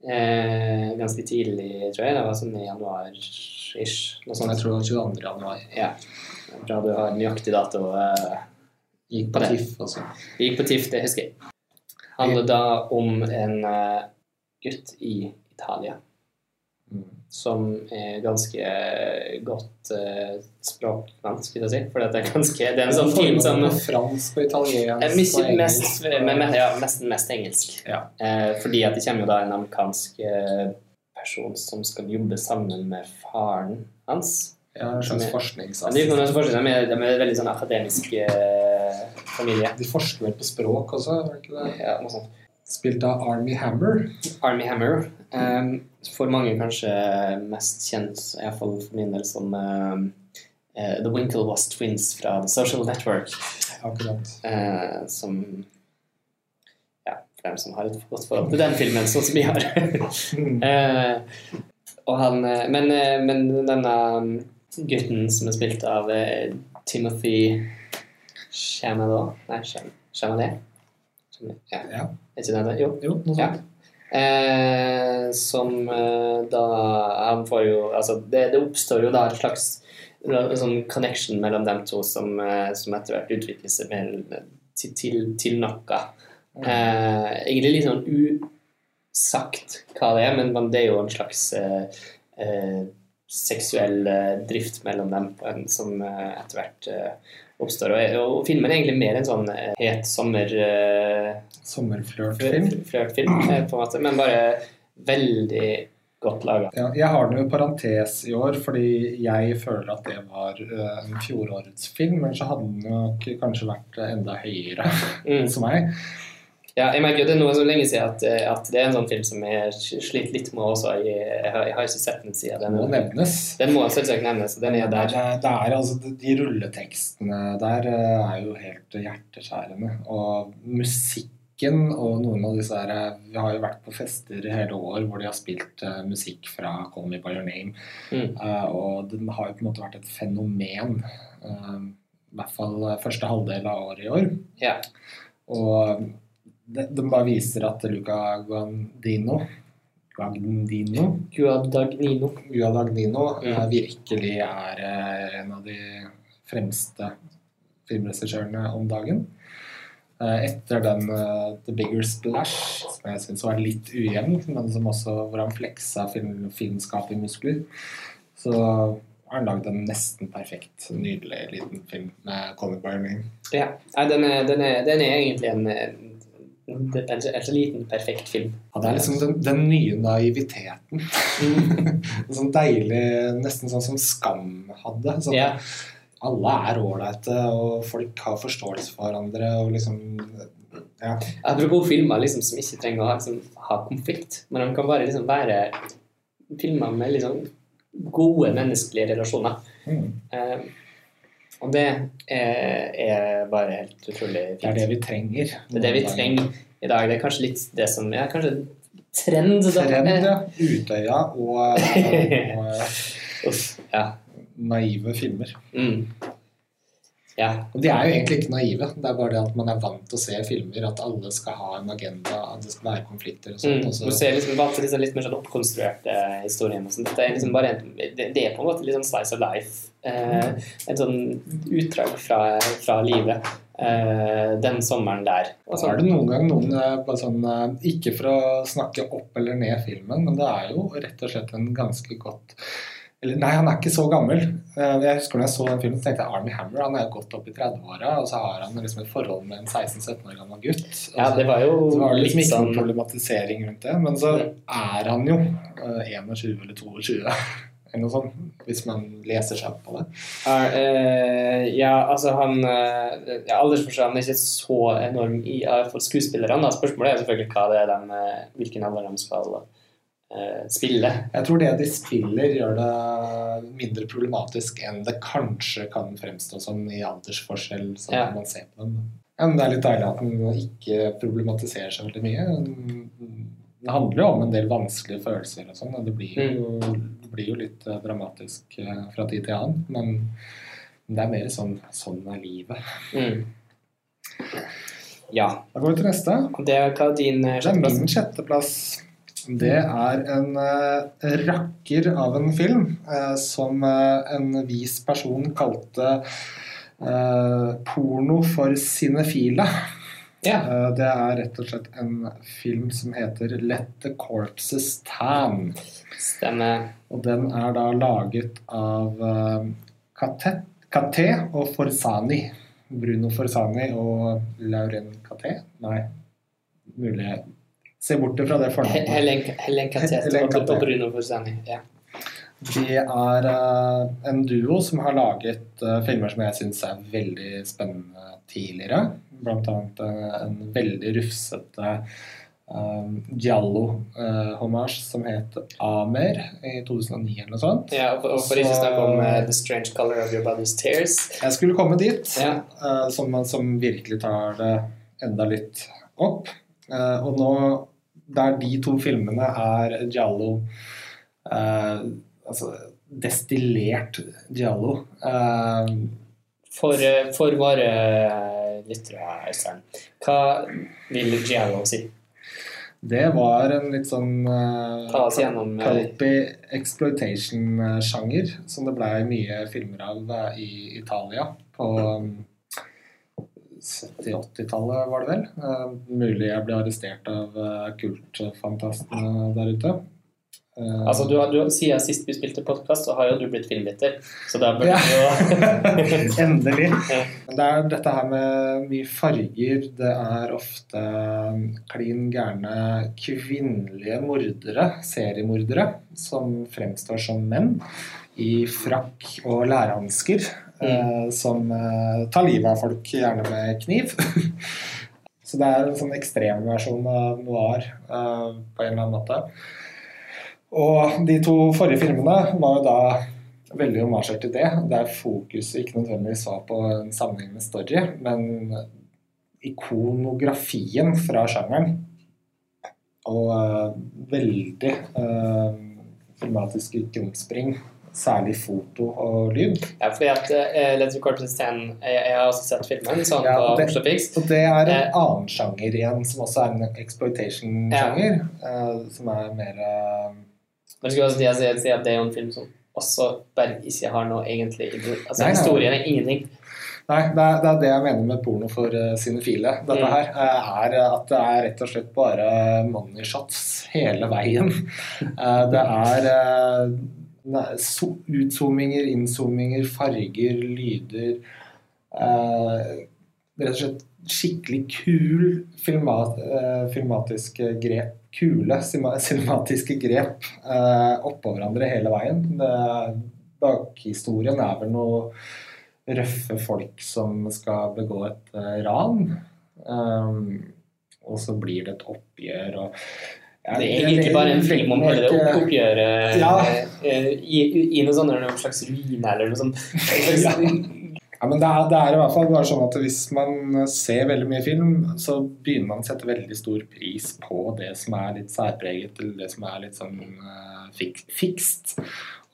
Eh, ganske tidlig, tror jeg. Det var sånn i januar-ish. Jeg tror det var 22. januar. Ja. Bra du har nøyaktig dato. eh, Gikk På. TIFF altså. Vi gikk på TIFF, det husker jeg. Handler da om en uh, gutt i Italia Mm. som er ganske godt uh, språkvant, skulle jeg si. For det er ganske Det er en sånn film som Fransk og italiensk og mest, engelsk. men, ja, nesten mest engelsk. Ja. Uh, fordi at det kommer jo da en amerikansk eh, person som skal jobbe sammen med faren hans. Ja, en slags forskningsassistent. de, de, er, veldig sånn akademisk eh, familie. De forsker vel på språk også, det ikke det? Ja, noe sånt. Spilt av Army Hammer. Army Hammer. Um, for mange kanskje mest kjent, iallfall for min del, som um, uh, The Winklevoss Twins fra The Social Network. Akkurat. Uh, som Ja, for dem som har et godt forhold til den filmen, sånn som vi har. uh, og han, men, men denne gutten som er spilt av Timothy Chalamet Nei, Cham- Chalamet? Chalamet, Ja, Ja. ikke det? Jo. Jo, noe Ja. Eh, som eh, da Han får jo Altså, det, det oppstår jo da et slags en sånn connection mellom dem to som, eh, som etter hvert utvikler seg mer til, til, til noe. Eh, egentlig litt sånn usagt hva det er, men, men det er jo en slags eh, eh, seksuell eh, drift mellom dem en, som eh, etter hvert eh, oppstår. Og, og filmen er egentlig mer en sånn het sommer... Sommerflørtfilm. flørtfilm, på en måte, men bare veldig godt laga. Ja, jeg har den jo i parentes i år, fordi jeg føler at det var en fjorårets film. Men så hadde den nok kanskje vært enda høyere Mm. som meg. Ja, jeg merker jo det er noe så lenge siden at, eh, at det er en sånn film som jeg sliter litt med også. Jeg, jeg, har, jeg har ikke sett den siden. Den må nevnes. den må selvsagt nevnes, den er der. Det, det er altså De rulletekstene der eh, er jo helt hjerteskjærende. Og musikken og noen av disse her eh, Vi har jo vært på fester hele år hvor de har spilt eh, musikk fra Call Me By Your Name. Mm. Eh, og den har jo på en måte vært et fenomen. eh, I hvert fall eh, første halvdel av året i år. Ja. Og det, de bare viser at Luca Guandino Guadagnino Guadagnino. Guadagnino Mm. virkelig er eh, en av de fremste filmregissørene om dagen. Eh, etter den uh, The Bigger Splash, som jeg syns var litt ujevn, men som også hvor han fleksa film, muskler, så har han lagd en nesten perfekt, nydelig liten film med Colin Barney. Ja. Den, er, den, er, den er egentlig en, en, er en, så liten, perfekt film. Ja, det er liksom den, den nye naiviteten. En sånn deilig, nesten sånn som Skam hadde. Sånn, Ja. Alle er ålreite, og folk har forståelse for hverandre. og liksom ja. Apropos filmer liksom, som ikke trenger å ha, liksom, ha konflikt, men de kan bare liksom, være filmer med liksom, gode menneskelige relasjoner. Mm. Eh, og det er, er bare helt utrolig fint. Det er det vi trenger. Det er det vi trenger i dag. Det er kanskje litt det som ja, Kanskje trend. da. Trend, ja. Utøya og, og og ja. naive filmer. Mm. Ja. Og de er jo egentlig ikke naive. Det er bare det at man er vant til å se filmer, at alle skal ha en agenda, at det skal være konflikter og sånt. Mm. Du ser liksom, vant til liksom litt mer sånn oppkonstruerte historier. og sånt. Dette er liksom bare en, det, det er på en måte litt sånn slice of life. Eh, en sånn utdrag fra, fra livet. Eh, den sommeren der. Og Så så- er det noen gang noen eh, sånn, eh, Ikke for å snakke opp eller ned filmen, men det er jo rett og slett en ganske godt eller, Nei, han er ikke så gammel. Eh, Jeg husker når jeg så den filmen, så tenkte jeg Army Hammer han er jo godt opp i 30-åra, og så har han liksom et forhold med en 16-17 år gammel gutt. Ja, det var jo så var det liksom ikke sånn noen problematisering rundt det. Men så er han jo eh, 21 eller 22, eller noe sånt, hvis man leser seg opp på det. Er, eh, ja, altså han eh, ja, Aldersforskjellen er ikke så enorm i for skuespillerne. Spørsmålet er selvfølgelig hva det er de, eh, hvilken alder de skal eh, spille. Jeg tror det de spiller, gjør det mindre problematisk enn det kanskje kan fremstå som i aldersforskjell. sånn Ja. man ser på. Ja, men Det er litt deilig at den ikke problematiserer seg veldig mye. Det handler jo om en del vanskelige følelser og sånn, og det blir jo, det blir jo litt eh, dramatisk eh, fra tid til annen. Men det er mer sånn sånn er livet. Mm. Ja. Da går vi til neste. Det er din eh, er sjetteplass? Det er en eh, rakker av en film eh, som eh, en vis person kalte 'Porno for sinefile. Yeah. Det er rett og slett en film som heter 'Let the Corpses Tan'. Stemmer. Og den er da laget av Katé og Forzani. Bruno Forzani og Lauren Katé? Nei, mulig Se bort fra det fornavnet. Helen, Helen Katet og, Bruno Forzani. Ja. De er uh, en duo som har laget uh, filmer som jeg syns er veldig spennende tidligere. Blant annet uh, en veldig rufsete Giallo-hommage som het Amer i 2009 eller noe sånt. ja og, for ikke snakke om The Strange Color of Your Body's Tears. Jeg skulle komme dit, Ja. som, som virkelig tar det enda litt opp. Og nå, der de to filmene er Giallo eh, Altså destillert Giallo eh, For, eh, for våre eh, lyttere, Øystein, hva vil Giallo si? Det var en litt sånn uh, Ta gjennom uh, exploitation-sjanger, som det blei mye filmer av uh, i Italia på um, 70-80-tallet, var det vel. Uh, mulig jeg ble arrestert av uh, kultfantastene der ute. Uh, altså, du, du, Siden sist vi spilte podkast, så har jo du blitt filmlytter. Så da burde ja. du Endelig. ja. Det er dette her med mye farger. Det er ofte klin gærne kvinnelige mordere, seriemordere, som fremstår som menn i frakk og lærehansker. Mm. Uh, som uh, tar livet av folk, gjerne med kniv. Så det er en sånn ekstremversjon av noir på en eller annen måte. Og de to forrige filmene var jo da veldig omasjer til det, der fokuset ikke nødvendigvis var på en sammenhengende story, men ikonografien fra sjangeren. Og uh, veldig uh, filmatiske krumspring, særlig foto og lyd. Ja, fordi at uh, Let's Record scenen jeg, jeg, har også sett filmen sånn ja, på Oslo Fix. Og det er en uh, annen sjanger igjen, som også er en exploitation-sjanger, ja. som er mer men skulle også si, si at det er jo en film som også bare ikke har noe egentlig Altså nei, historien er ingenting. Nei, det er, det er, det jeg mener med porno for uh, sinefile. Dette mm. her uh, er at det er rett og slett bare money shots hele veien. Uh, det er uh, utzoominger, inzoominger, farger, lyder Rett og slett skikkelig kul filmat, filmatisk grep kule cinematiske grep eh, oppå hverandre hele veien. bakhistorien er vel noe røffe folk som skal begå et eh, ran. Um, og så blir det et oppgjør og ja, Det er egentlig bare en film om hele det oppgjøret ja. Eh, i, i noe sånt, noen slags ruine eller noe sånt. Ja, men det er, det er, i hvert fall bare sånn at Hvis man ser veldig mye film, så begynner man å sette veldig stor pris på det som er litt særpreget, eller det som er litt sånn uh, fik fikst.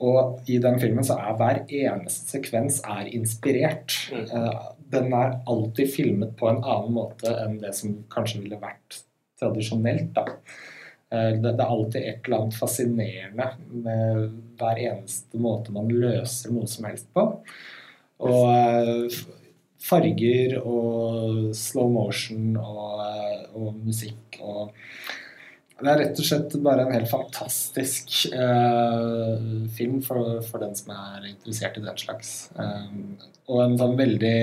Og i den filmen så er hver eneste sekvens er inspirert. Uh, den er alltid filmet på en annen måte enn det som kanskje ville vært tradisjonelt. da. Uh, det, er alltid et eller annet fascinerende med hver eneste måte man løser noe som helst på. Og eh, farger og slow motion og, eh, og, musikk og Det er rett og slett bare en helt fantastisk uh, film for, for, den som er interessert i den slags. Um, og en sånn veldig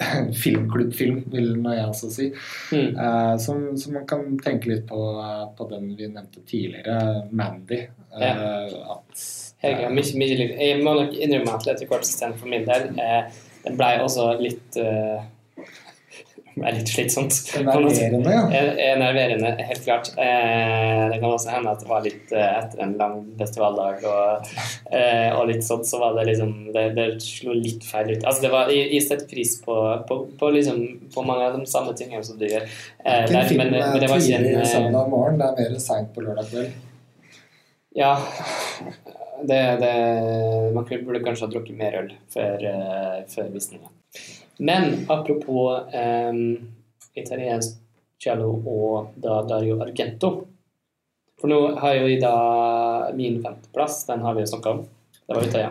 filmklubbfilm, vil jeg også si. Mm. Uh, som, som, man kan tenke litt på, på den vi nevnte tidligere, Mandy. Uh, ja. At jeg, mye, mye, jeg må nok innrømme at etter hvert for min del eh, ble også litt uh, ble litt slitsomt. Enerverende, ja. Enerverende, helt klart. Eh, det kan også hende at det var litt eh, etter en lang festivaldag og, eh, og, litt sånn, så var det liksom Det, det slo litt feil ut. Altså, det var, jeg, jeg setter pris på, på, på, liksom, på, mange av de samme tingene som du gjør. Eh, en film men, men det var ikke en, søndag morgen, det er mer seint på lørdag kveld. Ja det, det, man burde kanskje ha drukket mer øl før, før visninga. Men apropos italiensk cello og da Dario Argento. For nå har jo da min femteplass, den har vi jo snakka om. Det var Utøya.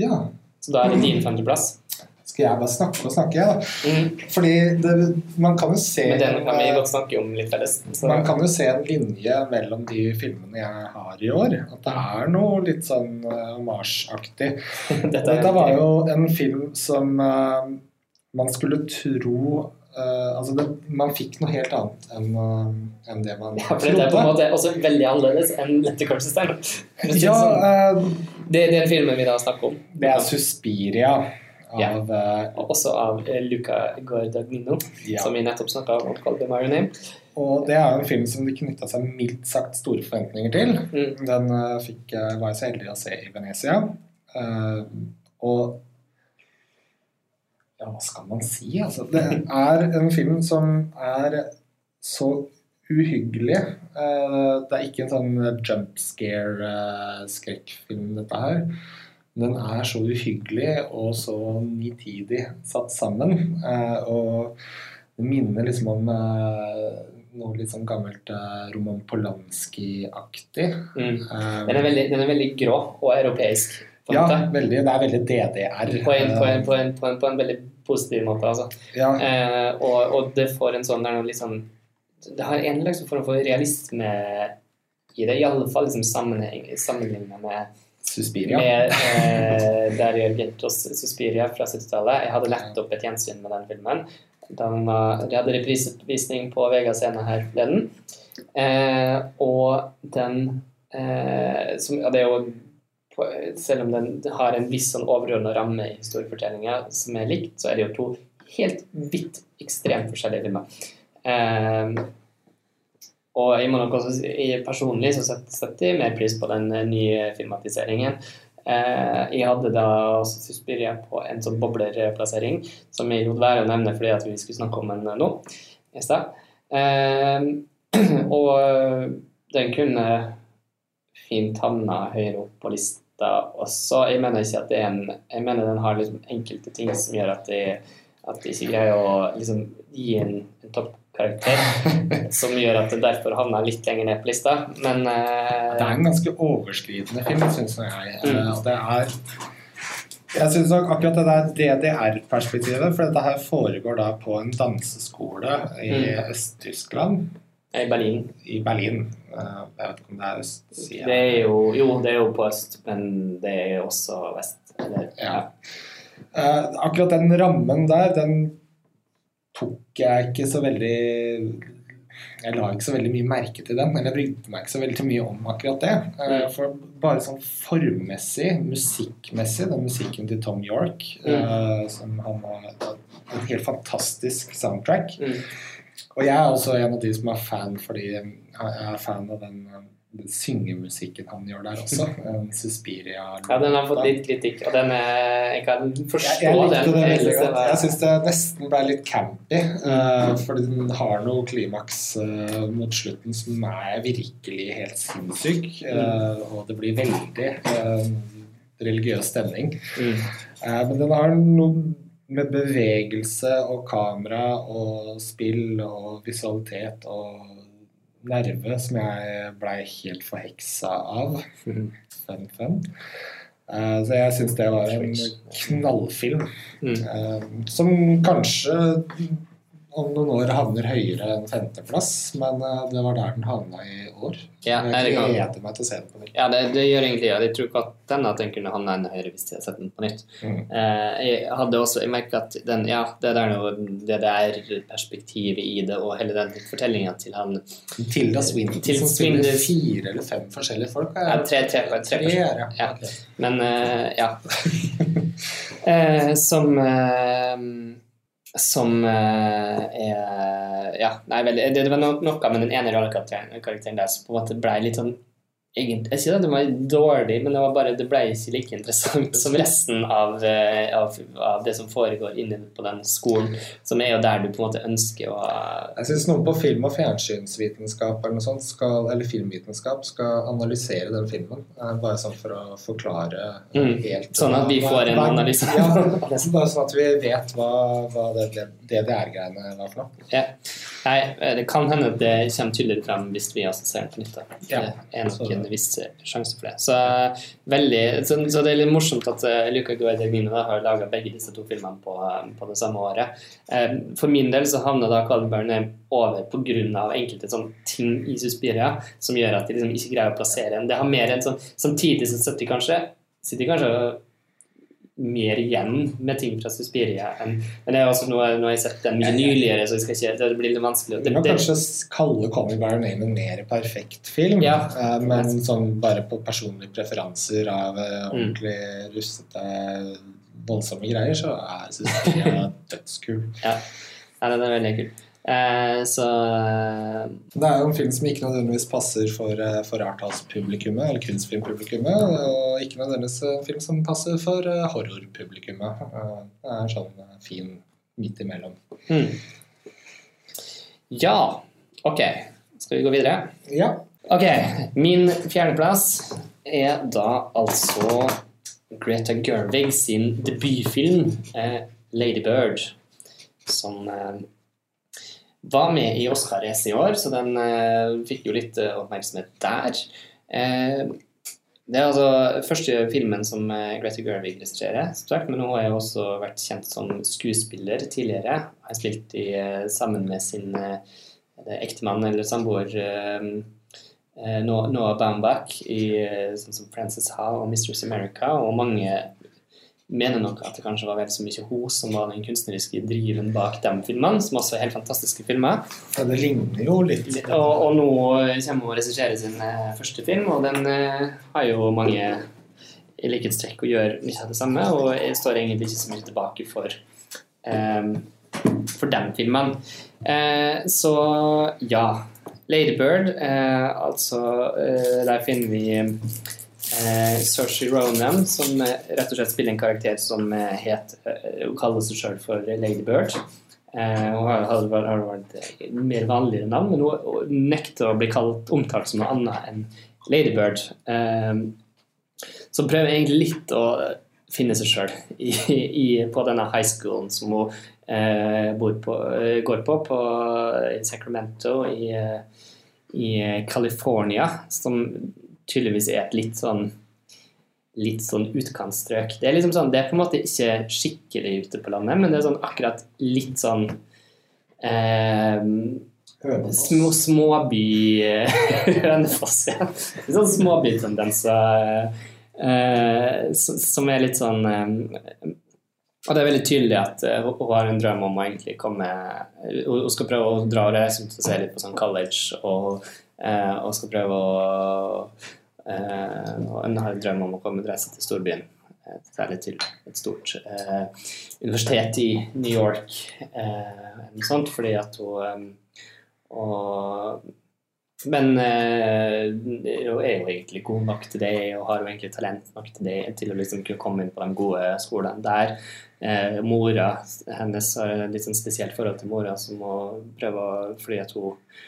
Ja. Så da er det din femteplass skal jeg bare snakke og snakke, da. Mm. Fordi det, man kan jo se Men den kan vi godt snakke om litt felles. Man kan jo se en linje mellom de filmene jeg har i år. At det er noe litt sånn uh, omasjaktig. Dette, Dette var jo en film som uh, man skulle tro Uh, altså det, man fikk noe helt annet enn uh, en det man ja, trodde. Det er på en måte også veldig annerledes enn Lette Korpsestein. Ja, uh, det, er den filmen vi da snakker om. Det er Suspiria. Av, ja. Og også av Luca Guardagnino, ja. som vi nettopp snakka om. «The My Name. Og det er en film som det knytta seg mildt sagt store forventninger til. Mm. Den fikk, var jeg så heldig å se i Venezia. Og ja, hva skal man si? Altså, det er en film som er så uhyggelig. det er ikke en sånn jump scare-skrekkfilm, dette her. Den er så uhyggelig og så nitidig satt sammen. Eh, og det minner liksom om eh, noe litt sånn gammelt Roman Polanski-aktig. Mm. Den, den er veldig grå og europeisk. Ja, veldig, det er veldig DDR. På en, på, en, på, en, på en veldig positiv måte, altså. ja, Eh, og, og det får en sånn Det er noe litt sånn Det har en slags form for realisme i det, iallfall liksom sammenlignet med, Suspiria. med eh, Dario Argentos Suspiria fra 70-tallet. Jeg hadde nettopp et gjensyn med den filmen. Den var, de hadde reprisevisning på Vega scene her forleden. Eh, og den eh, som, ja, det er jo på, Selv om den har en viss sånn overordna ramme i historiefortellinga som er likt, så er det jo to helt vidt ekstremt forskjellige filmer. Eh, og jeg må nok også si, personlig så setter, jeg mer pris på den eh, nye filmatiseringen. Eh, jeg hadde da også Suspiria på en sånn boblerplassering, som jeg lot være å nevne fordi at vi skulle snakke om den nå i stad. Eh, og den kunne fint havna høyere opp på lista også. Jeg mener ikke at det er en Jeg mener den har liksom enkelte ting som gjør at de, at de ikke greier å liksom gi en, en toppkarakter, som gjør at det derfor havner litt lenger ned på lista. Men uh, Det er en ganske overskridende film, syns jeg. Mm. Eh, det er jeg synes nok akkurat det der DDR-perspektivet, for dette her foregår da på en danseskole i Mm. Øst-Tyskland, i Berlin i Berlin. Eh, Jeg vet ikke om det er østsida. Det er jo Jo, det er jo på øst, men det er også vest. Eller, Ja. Uh, akkurat den rammen der, den tok jeg ikke så veldig Jeg la ikke så veldig mye merke til den, eller jeg brydde meg ikke så veldig mye om akkurat det. Mm. For bare sånn formmessig, musikkmessig, den musikken til Tom York, uh, som han har et helt fantastisk soundtrack. Mm. Og jeg er også en av de som er fan fordi jeg er fan av den, den syngemusikken han gjør der også. Suspiria. Ja, den har fått litt kritikk, og den er Jeg kan forstå jeg, jeg den. det Jeg veldig godt. Jeg syns det nesten ble litt campy. uh, fordi den har noe klimaks uh, mot slutten som er virkelig helt sinnssyk. uh, og det blir veldig religiøs stemning. Mm. Men den har noe med bevegelse og kamera og spill og visualitet og nerve som jeg blei helt forheksa av. Mhm. Fun, fun. Eh, så jeg syns det var en knallfilm. Mm. Uh, som kanskje om noen år havner høyere enn femteplass, men eh, det var der den havna i år. Ja, det jeg gleder meg til å se den på nytt. Ja, det, det gjør egentlig ja. Jeg tror ikke at den at den kunne havna enda høyere hvis de hadde sett den på nytt. Mm. Eh, jeg hadde også, jeg merker at den, ja, det der noe, det der perspektivet i det, og hele den fortellinga til han Tilda Swinton Til som spiller fire eller fem forskjellige folk. ja, tre, tre, tre, Tre, tre ja. Ja. Okay. Men eh, ja. eh, som eh, som eh, er Ja, nei, vel, det, var no, noe med den ene rollekarakteren karakteren der som på en måte ble litt sånn egentlig, Jeg sier at den var dårlig, men det var bare, det ble ikke like interessant som resten av, eh, av, av det som foregår inne på den skolen, som er jo der du på en måte ønsker å Jeg syns noen på film- og fjernsynsvitenskap eller sånt skal, eller filmvitenskap skal analysere den filmen. Bare sånn for å forklare eh, Mm. helt Sånn at vi får en analyse. Ja, bare sånn at vi vet hva, hva det DDR-greiene. Ja. Nei, eh, det kan hende at det kommer tydeligere frem hvis vi også ser den på nytt. Ja, Det er nok så- en viss sjanse for det. Så, veldig, så, så det er litt morsomt at Luca Guadagnino da har laga begge disse to filmene på, eh, på det samme året. Eh, for min del så havna da Calvin over pga. enkelte sånne ting i Suspiria som gjør at de liksom ikke greier å plassere en. Det har mer en sånn, Samtidig sitter de kanskje, sitter kanskje mer igjen med ting fra Suspiria enn Men det er også noe, nå har sett den mye nyligere, så jeg ikke, det blir litt vanskelig. Det, det, kanskje kalle 'Call Me By Your Name' en mer perfekt film, Ja. eh, men sånn bare på personlige preferanser av eh, Mm. ordentlig rustete, voldsomme greier, så er Suspiria dødskul. ja, den er veldig kul. Eh, så eh, Det er jo en film som ikke nødvendigvis passer for, eh, for arthouse-publikummet, eller kunstfilmpublikummet, og ikke nødvendigvis en film som passer for horrorpublikummet. Det er en sånn fin midt imellom. Mm. Ja, ok. Skal vi gå videre? Ja. Ok, min fjerdeplass er da altså Greta Gerwig sin debutfilm eh, 'Lady Bird', som eh, var med i Oscar-racet i år, så den eh, fikk jo litt eh, oppmerksomhet der. Eh, det er altså første filmen som eh, Greta Gerwig regisserer, men hun har jo også vært kjent som skuespiller tidligere. Har spilt i, eh, sammen med sin eh, ektemann eller samboer Noah Baumbach i sånn som Frances Ha og Mistress America, og mange mener nok at det kanskje var vel så mye hun som var den kunstneriske driven bak de filmene, som også er helt fantastiske filmer. Ja, det ligner jo litt. Og, og nå kommer hun å regisserer sin eh, første film, og den eh, har jo mange i likhetstrekk og gjør mye av det samme, og jeg står egentlig ikke så mye tilbake for um, for den filmen. Eh, så ja. Lady Bird, eh, altså eh, Der finner vi eh, Saoirse Ronan, som eh, rett og slett spiller en karakter som eh, het eh, Hun kaller seg sjøl for Lady Bird. Eh, hun har, har, har, vært mer vanligere navn, men hun, hun nekter å bli kalt omtalt som noe annet enn Lady Bird. Eh, som prøver egentlig litt å finne seg sjøl på denne high schoolen som hun eh, på, eh, går på, på Sacramento i, eh, i California, som tydeligvis er et litt sånn litt sånn utkantstrøk. Det er liksom sånn, det er på en måte ikke skikkelig ute på landet, men det er sånn akkurat litt sånn eh, små, Småby Hønefoss, ja. Sånn småbytendenser eh, som er litt sånn eh, Og det er veldig tydelig at eh, hun hun har en drøm om å egentlig komme Hun hun skal prøve å dra og reise ut og se litt på sånn college, og, eh, og skal prøve å eh, Hun har en drøm om å komme og reise til storbyen. eh, Særlig til et stort eh, universitet i New York, eh, eller noe sånt, fordi at hun eh, og, men eh, hun er jo egentlig god nok til det, og har jo egentlig talent nok til det, til å liksom kunne komme inn på de gode skolene der. Eh, mora hennes har et litt sånn spesielt forhold til mora, som må prøve å Fordi at hun eh,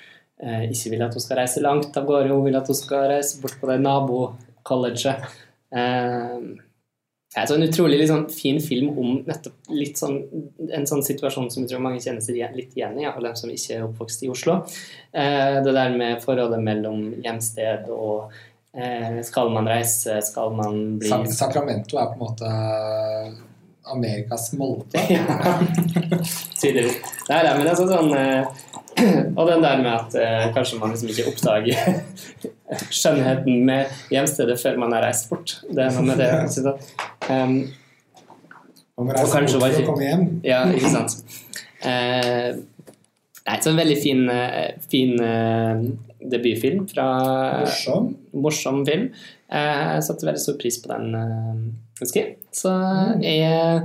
ikke vil at hun skal reise langt av gårde, hun vil at hun skal reise bort på det nabocolleget. Eh, er en utrolig sånn fin film om nettopp sånn, en sånn situasjon som jeg tror mange kjenner seg litt igjen i, alle dem som ikke er oppvokst i Oslo. Eh, det der med forholdet mellom hjemsted og eh, skal man reise, skal man bli Sac- Sacramento er på en måte Amerikas Molde. Ja, tydeligvis. Nei, nei, men det er sånn, sånn eh, Og den der med at eh, kanskje man liksom ikke oppdager skjønnheten med hjemstedet før man har reist bort. Det er noe med det. ikke? Um, Man må reise bort for å komme hjem. ja, ikke sant. Eh, nei, så en veldig fin, eh, fin eh, debutfilm fra Morsom. morsom film. Eh, Jeg satte veldig stor pris på den, eh, husker jeg. Så jeg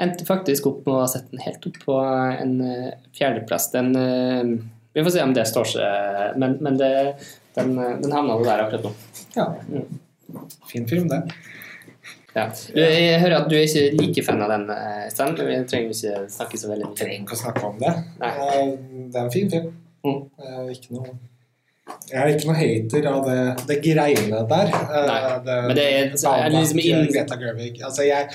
endte faktisk opp med å sette den helt opp på en eh, fjerdeplass. Den eh, Vi får se om det står seg, men, men det, den, eh, den havna der akkurat nå. Ja. Mm. Fin film, det. Ja. Jeg hører at du er ikke like fan av den, Stein. Vi trenger ikke snakke så veldig mye. Trenger ikke å snakke om det. Nei. Eh, Det er en fin film. Mm. Eh, Ikke noe jeg er ikke noe hater av det, det greiene der. Nei, Nei, men det er- Baumbach, er det liksom inn- Greta Gerwig. Altså, jeg,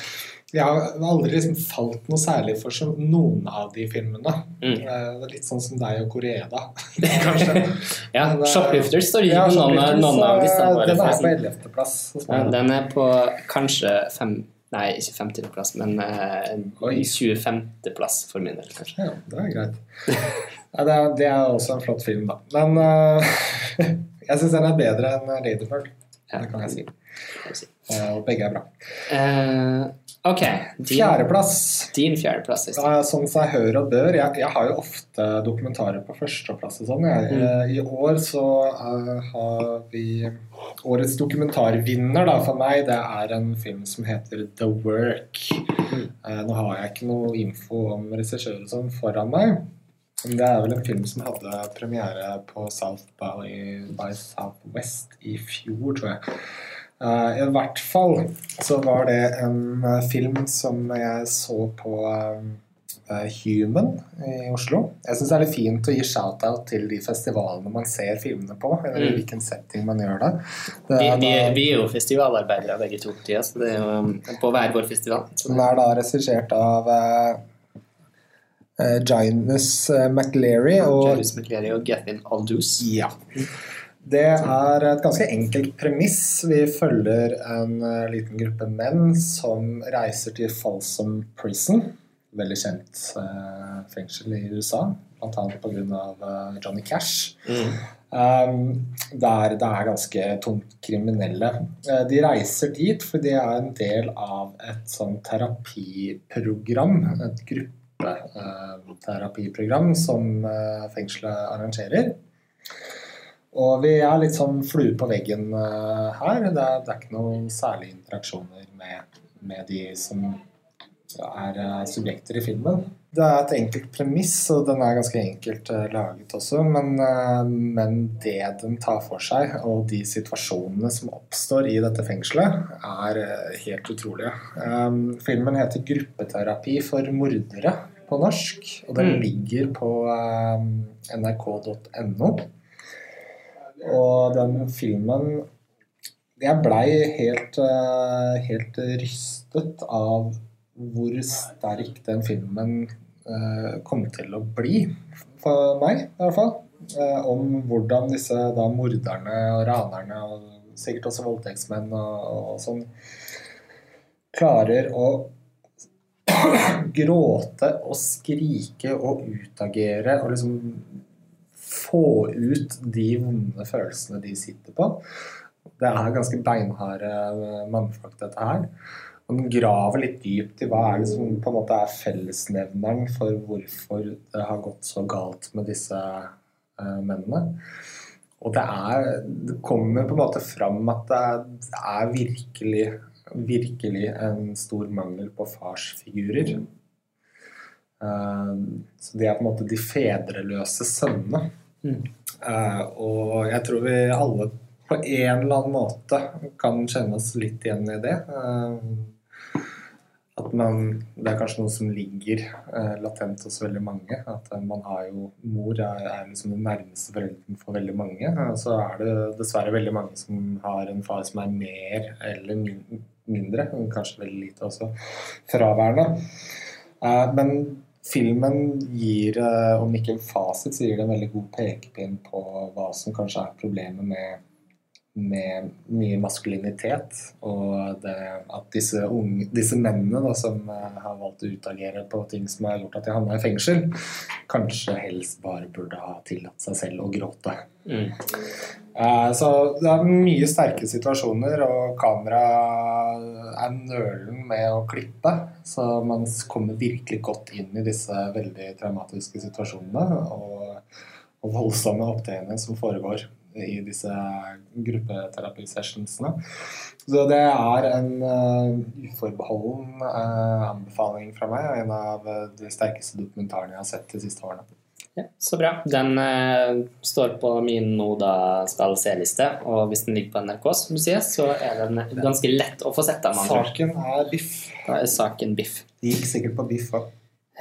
jeg har aldri liksom falt noe særlig for noen av de filmene. Mm. Eh, Det er litt sånn som deg og Koreeda, kanskje. Ja, Men, Shoplifters står ikke Ja, på noen, av disse. eh, Den er på 11.-plass. Ja, den er på kanskje fem Nei, ikke 50.-plass, men eh, 25.-plass for min del, kanskje. Ja, det er greit. Ja, det, er, det er også en flott film, da. Men uh, jeg syns den er bedre enn Lady Bird. Ja, Det kan jeg si. Eh, Og begge er bra. Eh, ok, din, Fjerdeplass. din fjerdeplass. uh, som jeg hører og bør. Jeg, jeg har jo ofte dokumentarer på førsteplass og sånn. Mm. Eh, I år så uh, har vi Årets dokumentarvinner da, for meg, det er en film som heter The Work. Mm. Uh, nå har jeg ikke noe info om regissøren sånn foran meg. Men det er vel en film som hadde premiere på South by, by Southwest i fjor, tror jeg. Eh, I hvert fall så var det en eh, film som jeg så på eh, Human i Oslo. Jeg syns det er litt fint å gi shout-out til de festivalene man ser filmene på, eller Mm. hvilken setting man gjør det. det Vi, er vi, da- vi er jo festivalarbeidere begge to tida, så det er jo um, på hver vår festival. Den er da regissert av Uh, Ginus McLeary og McLeary og Gethin Aldous. Ja. Det er et ganske enkelt premiss. Vi følger en uh, liten gruppe menn som reiser til Folsom Prison. Veldig kjent uh, fengsel i USA, bl.a. pga. Uh, Johnny Cash. Mm. Um, der det er ganske tungt kriminelle. Uh, de reiser dit fordi de er en del av et sånn terapiprogram. Et gruppeterapiprogram som fengselet arrangerer. Og vi er litt sånn flue på veggen uh, her. Det er, det er ikke noen særlige interaksjoner med, med de som er uh, subjekter i filmen. Det er et enkelt premiss, og den er ganske enkelt uh, laget også. Men, men, det den tar for seg, og de situasjonene som oppstår i dette fengselet, er helt utrolige. Filmen heter 'Gruppeterapi for mordere' på norsk, og den Mm. ligger på nrk.no. Og den filmen Jeg blei helt, eh, helt rystet av hvor sterk den filmen eh, kom til å bli. For meg, i hvert fall. Eh, Om hvordan disse da morderne og ranerne, og sikkert også voldtektsmenn og, og sånn, klarer å gråte og skrike og utagere og liksom få ut de vonde følelsene de sitter på. Det er ganske beinharde mannfolk, dette her. Og den graver litt dypt i hva er det som på en måte er fellesnevneren for hvorfor det har gått så galt med disse uh, mennene. Og det er Det kommer på en måte fram at det det er virkelig, virkelig en stor mangel på farsfigurer. Uh, så de er på en måte de fedreløse sønnene. Eh, og jeg tror vi alle på en eller annen måte kan kjenne oss litt igjen i det. Uh, at man, Det er kanskje noe som ligger uh, latent hos veldig mange. At man har jo Mor er, er liksom den nærmeste forelderen for veldig mange. Eh, så er det dessverre veldig mange som har en far som er mer eller mindre, kanskje veldig lite også, fraværende. Men filmen gir, eh, om ikke en fasit, så gir det en veldig god pekepinn på hva som kanskje er problemet med, med mye maskulinitet. Og det, at disse, unge, disse mennene da, som eh, har valgt å utagere på ting som har gjort at de havna i fengsel, kanskje helst bare burde ha tillatt seg selv å gråte. Mm. Uh, Så det er mye sterke situasjoner, og kamera er nølen med å klippe. Så man kommer virkelig godt inn i disse veldig traumatiske situasjonene og, og voldsomme opptredener som foregår i disse gruppeterapisessionsene. Så det er en eh, uforbeholden eh, anbefaling fra meg, og en av eh, de sterkeste dokumentarene jeg har sett de siste årene. Ja, så bra. Den eh, står på min Noda skal se-liste, og hvis den ligger på NRK, som så er den ganske lett å få sett ord. Saken er biff. Da er saken biff. Det gikk sikkert på biff òg.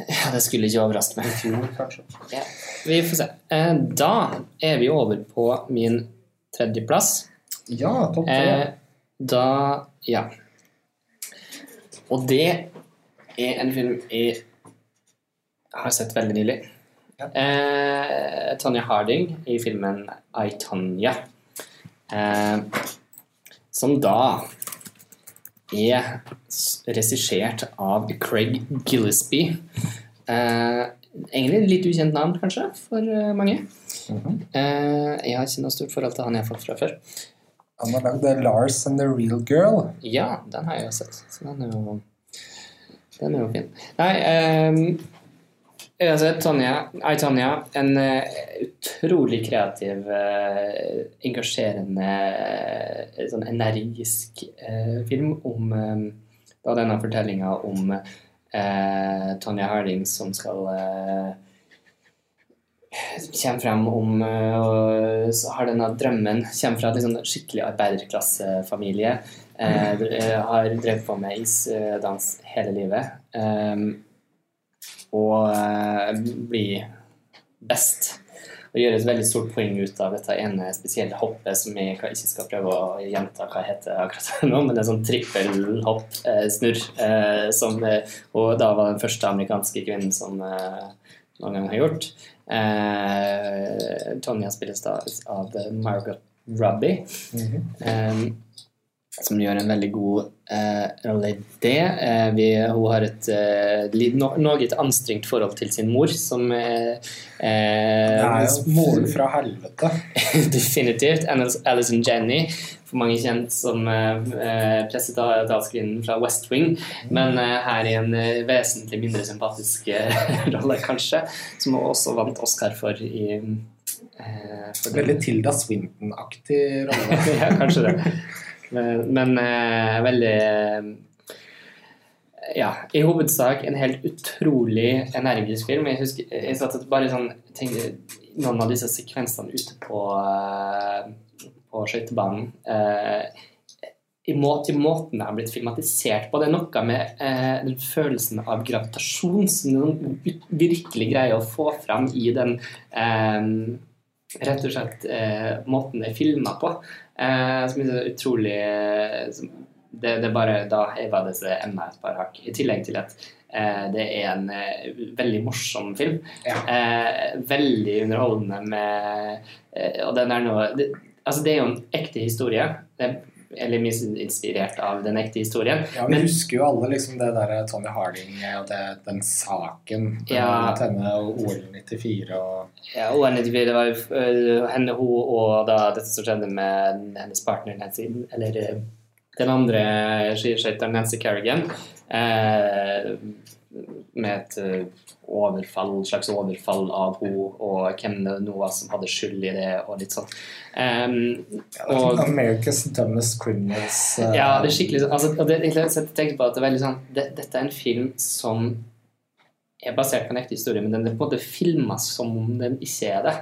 Ja, det skulle ikke overraske meg. I fjor, kanskje. Ja, vi får se. Eh, Da er vi over på min tredjeplass. Ja, topp tre. Eh, da Ja. Og det er en film jeg har sett veldig nylig. Ja. Eh, Harding i filmen I, Tanja». Eh, som da er regissert av Craig Gillespie. Eh, egentlig litt ukjent navn, kanskje, for mange. mange. -hmm. Eh, jeg har ikke noe stort forhold til han jeg har fått fra før. Han har lagd Lars and the Real Girl. Ja, den har jeg jo sett. Så den er jo, den er jo fin. Nei, ehm, jeg har sett Tonja, Ei Tonja. En eh, utrolig kreativ, eh, engasjerende, eh, sånn energisk film om da denne fortellinga om eh, Tonja Harding som skal eh, kommer frem om og har denne drømmen Kommer fra en liksom skikkelig arbeiderklassefamilie. Eh, har drevet på med isdans hele livet. Eh, og eh, bli best. og gjøre et veldig stort poeng ut av dette ene spesielle hoppet, som jeg ikke skal prøve å gjenta hva heter akkurat nå, men det er sånn trippelhopp, eh, snurr, eh, som eh, Og da var den første amerikanske kvinnen som eh, noen gang har gjort. Eh, Tonja spilles da av Margot Robbie. eh, som gjør en veldig god eh, det. Eh, vi, hun har et eh, no, noe anstrengt forhold til sin mor, som eh, Det er eh, jo moren fra helvete. Definitivt. Alison Jenny, for mange kjent som eh, pressetalskvinnen fra West Wing, men eh, her i en eh, vesentlig mindre sympatisk eh, rolle, kanskje, som hun også vant Oscar for i eh, Veldig Tilda Swinton-aktig rolle. ja, kanskje det. Men, eh, veldig Ja, i hovedsak en helt utrolig energisk film. Jeg husker jeg satt bare sånn tenkte, Noen av disse sekvensene ute på, eh, på skøytebanen eh, i må, til måten det har blitt filmatisert på. Det er noe med eh, den følelsen av gravitasjon som noen virkelig greier å få fram i den eh, rett og slett eh, måten det er filma på. Eh, som er så utrolig eh, som, det, det er bare da heva disse enda et par hakk. I tillegg til at eh, det er en eh, veldig morsom film. Ja. Eh, veldig underholdende med Og den er noe det, Altså, det er jo en ekte historie. Det, eller minst inspirert av den ekte historien. Ja, Vi Men- husker jo alle liksom det der Tony Harding og det, den saken Ja. rundt henne og OL 94 og Ja, OL 94 det var jo øh, henne, hun og da dette som skjedde med hennes partner Nancy, eller øh, den andre skiskøyteren Nancy Kerrigan, eh, med et øh, overfall, slags overfall av henne, og hvem det nå var som hadde skyld i det, og litt sånn. Um, og, America's Dumbest Criminals. Uh, ja, det er skikkelig sånn altså, det, jeg på at det er veldig sånn det, Dette er en film som er basert på en ekte historie, men den er på en måte filma som om den ikke er det.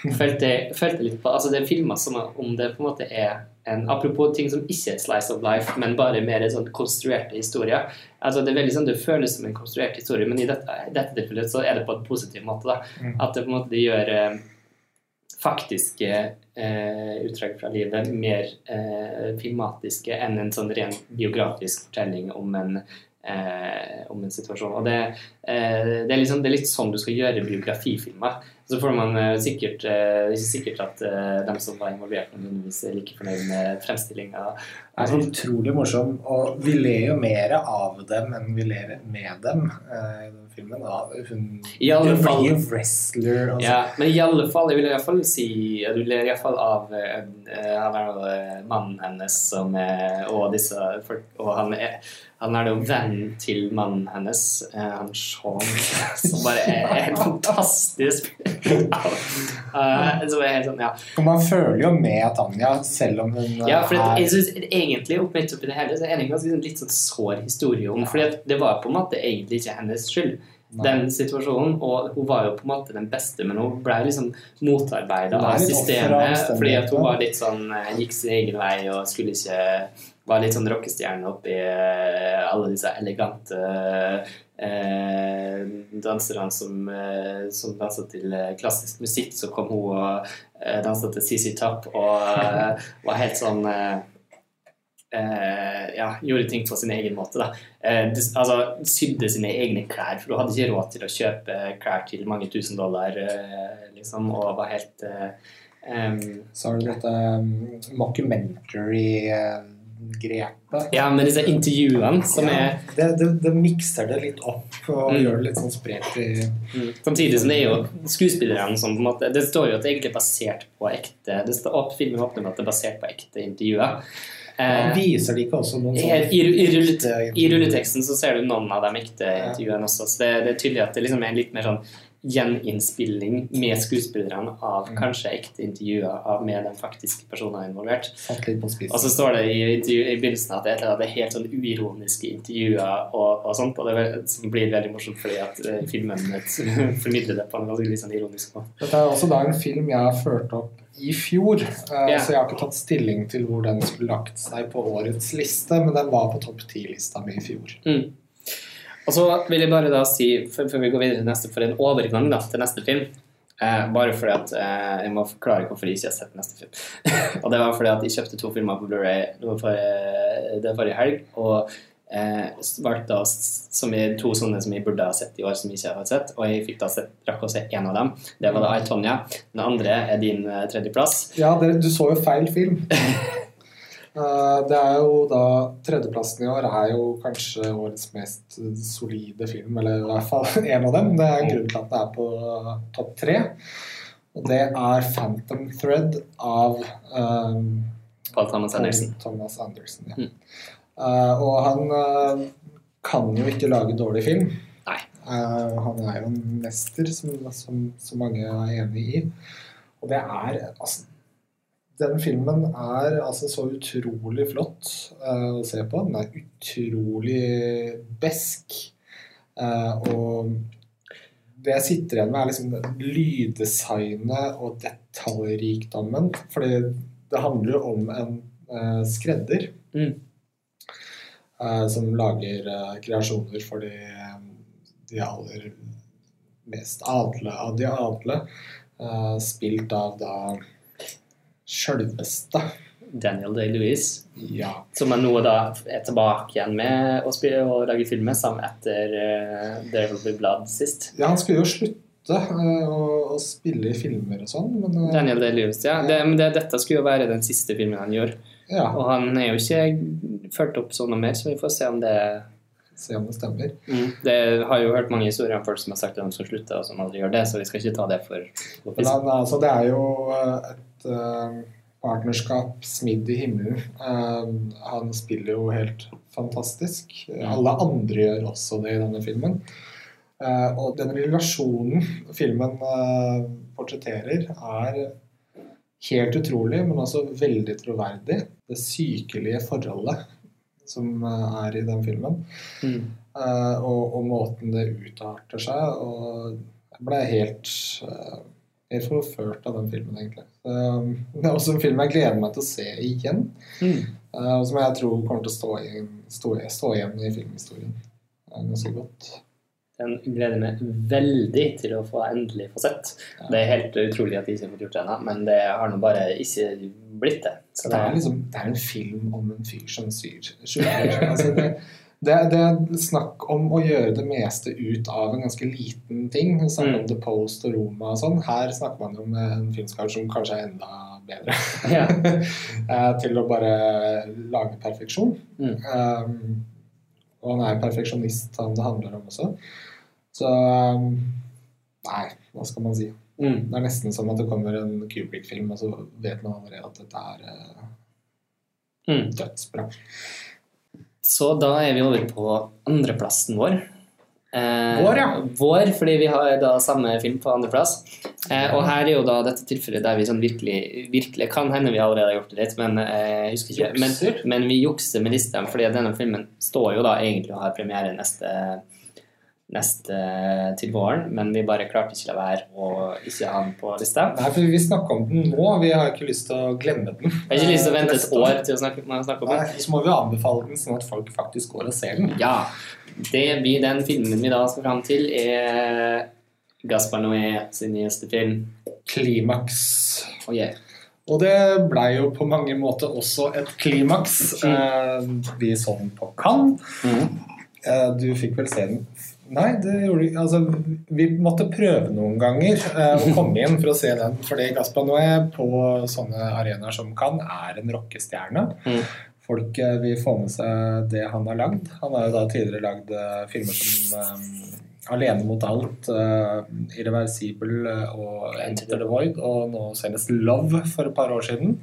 Følte, følte litt på, altså Det er filma som om det på en måte er en Apropos ting som ikke er slice of life, men bare mer sånn konstruerte historier. Altså Det er veldig sånn, det føles som en konstruert historie, men i dette, dette tilfellet så er det på en positiv måte. da, Mm. At det på en måte gjør eh, faktiske eh, utdrag fra livet mer eh, filmatiske enn en sånn ren biografisk fortelling om en, eh, om en situasjon. Og det, eh, det, er liksom, det er litt sånn du skal gjøre biografifilmer. Så får man eh, sikkert eh, ikke sikkert at eh, dem som var involvert, nødvendigvis er like fornøyd med fremstillinga. Det er utrolig morsom, og vi ler jo mer av dem enn vi ler med dem eh, i den filmen. Da. Hun I alle hun fall- blir wrestler og Ja, men i alle fall, jeg vil i alle fall si du ler i alle fall av jo, eh, mannen hennes som og disse folk, og han er, han er jo venn til mannen hennes, eh, han Sean, som bare er, helt fantastisk. uh, så helt sånn, ja. Og man føler jo med Tanja, selv om hun eh, Ja, for er jeg synes egentlig opp midt oppi det hele så er det en ganske sånn litt sånn sår historie om fordi det var på en måte egentlig ikke hennes skyld den situasjonen, og hun var jo på en måte den beste, men hun ble liksom motarbeida av systemet fordi at hun var litt sånn eh, gikk sin egen vei og skulle ikke var litt sånn rockestjerne oppi eh, alle disse elegante eh, danserne som, eh, som dansa til eh, klassisk musikk. Så kom hun og eh, dansa til CC Top og eh, var helt sånn eh, ja, gjorde ting på sin egen måte. Da. Altså, sydde sine egne klær, for hun hadde ikke råd til å kjøpe klær til mange tusen dollar, liksom, og var helt em, Så har du dette um, mockumentary-grepet. Ja, med disse intervjuene som er det, det, det mikser det litt opp og Mm. gjør det litt sånn spredt i Mm. Samtidig som det er jo skuespillerne som på en måte Det står jo at det egentlig er basert på ekte det står, opp, Filmen åpner med at det er basert på ekte intervjuer. Eh, Viser de ikke også noen sånne i, i, rullet, I rulleteksten så ser du noen av de ekte intervjuene også, så det, det er tydelig at det liksom er litt mer sånn gjeninnspilling med skuespillerne av Mm. kanskje ekte intervjuer av, med de faktiske personene involvert. Og så står det i, i begynnelsen at det, er helt sånn uironiske intervjuer og, og sånt, og det som blir veldig morsomt fordi at eh, filmen et- formidler det på en ganske sånn ironisk måte. Dette er også da en film jeg har ført opp i fjor, eh, Ja. så jeg har ikke tatt stilling til hvor den skulle lagt seg på årets liste, men den var på topp ti-lista mi i fjor. Mm. Og så vil jeg bare da si, før, vi går videre til neste, for en overgang da, til neste film Eh, bare fordi at eh, Jeg må forklare hvorfor jeg ikke har sett neste film. og det var fordi at jeg kjøpte to filmer på Blu-ray det forrige, det forrige helg. Og eh, valgte da som jeg, to sånne som jeg burde ha sett i år, som jeg ikke har sett. Og jeg fikk da sett, rakk å se én av dem. Det var da I, Tonja. Den andre er din eh, tredjeplass. Ja, det, du så jo feil film. Eh, det er jo da Tredjeplassen i år er jo kanskje årets mest solide film, eller i hvert fall en av dem. Det er grunnen til at det er på topp tre. Og det er 'Phantom Thread' av um, Paul Thomas Anderson. Thomas Anderson. Ja. Mm. uh, og han uh, kan jo ikke lage dårlig film. Eh, han er jo en mester, som, som, som mange er enig i. Og det er altså Den filmen er altså så utrolig flott uh, å se på. Den er utrolig besk. Uh, og det jeg sitter igjen med, er liksom lyddesignet og detaljrikdommen. Fordi det handler jo om en uh, skredder Mm. som lager kreasjoner for de, de aller mest adle av de adle. spilt av da sjølveste Daniel Day-Lewis. Ja. Som er nå da er tilbake igjen med å spille og lage filmer sammen etter uh, There Will Be Blood sist. ja, han skulle jo slutte eh, å, spille i filmer og sånn, men uh, Daniel Day-Lewis, ja. Det, men det, dette skulle jo være den siste filmen han gjør. ja, Og han er jo ikke ført opp sånn noe mer, så vi får se om det se om det stemmer. Det har jo hørt mange historier om folk som har sagt at de skal slutte, og som aldri gjør det, så vi skal ikke ta det for for Men fisk. han, altså, det er jo eh, et eh, partnerskap smidd i himmelen. Eh, han spiller jo helt fantastisk. Alle andre gjør også det i denne filmen. Eh, og den relasjonen filmen portretterer, er helt utrolig, men også veldig troverdig. Det sykelige forholdet som er i den filmen. Mm. Og, og måten det utarter seg. Og jeg ble helt, helt forført av den filmen, egentlig. Um, det er også en film jeg gleder meg til å se igjen. Mm. eh, og som jeg tror kommer til å stå, igjen, stå, stå igjen i filmhistorien ganske godt. Den gleder meg veldig til å få endelig få sett. Det er helt utrolig at de ikke har fått gjort det ennå, men det har nå bare ikke blitt det. Så Det er, liksom, det er en film om en fyr som syr. syr. Altså det, det, det er snakk om å gjøre det meste ut av en ganske liten ting. Vi snakker Mm. om The Post og Roma og sånn. Her snakker man jo om en filmskart som kanskje er enda bedre. Eh, til å bare lage perfeksjon. Mm. Um, og han er perfeksjonist, han det handler om også. Så um, Nei, hva skal man si? Mm. Det er nesten som at det kommer en Kubrick-film, og så vet man allerede at dette er uh, Mm. dødsbra. Så da er vi over på andreplassen vår. Eh, Vår, ja. Vår, fordi vi har da samme film på andreplass. Eh, og her er jo da dette tilfellet der vi sånn virkelig, virkelig Kan hende vi allerede har gjort det litt, men eh, jeg husker ikke. Men, men vi jukser med listene, fordi denne filmen står jo da egentlig og har premiere neste neste til våren, men vi bare klarte ikke la være å ikke ha den på lista. Nei, for vi snakker om den nå. Vi har ikke lyst til å glemme den. Vi har ikke lyst til å vente et år til å snakke, å snakke om Nei, den. så må vi anbefale den sånn at folk faktisk går og ser den. Ja. Det blir den filmen vi da skal fram til, er Gaspar Noé sin nyeste film. Klimaks. Oh, yeah. Og det blei jo på mange måter også et klimaks. Eh, vi så den på Cannes. Eh, du fikk vel se den Nei, det gjorde vi altså, Vi måtte prøve noen ganger eh, å komme inn for å se den. Fordi Gaspar Noé på sånne arenaer som kan, er en rockestjerne. Mm. Folk eh, vil få med seg det han har lagd. Han har jo da tidligere lagd eh, filmer som eh, Alene mot alt, uh, Irreversibel eh, og Enter the Void, og nå senest Love for et par år siden.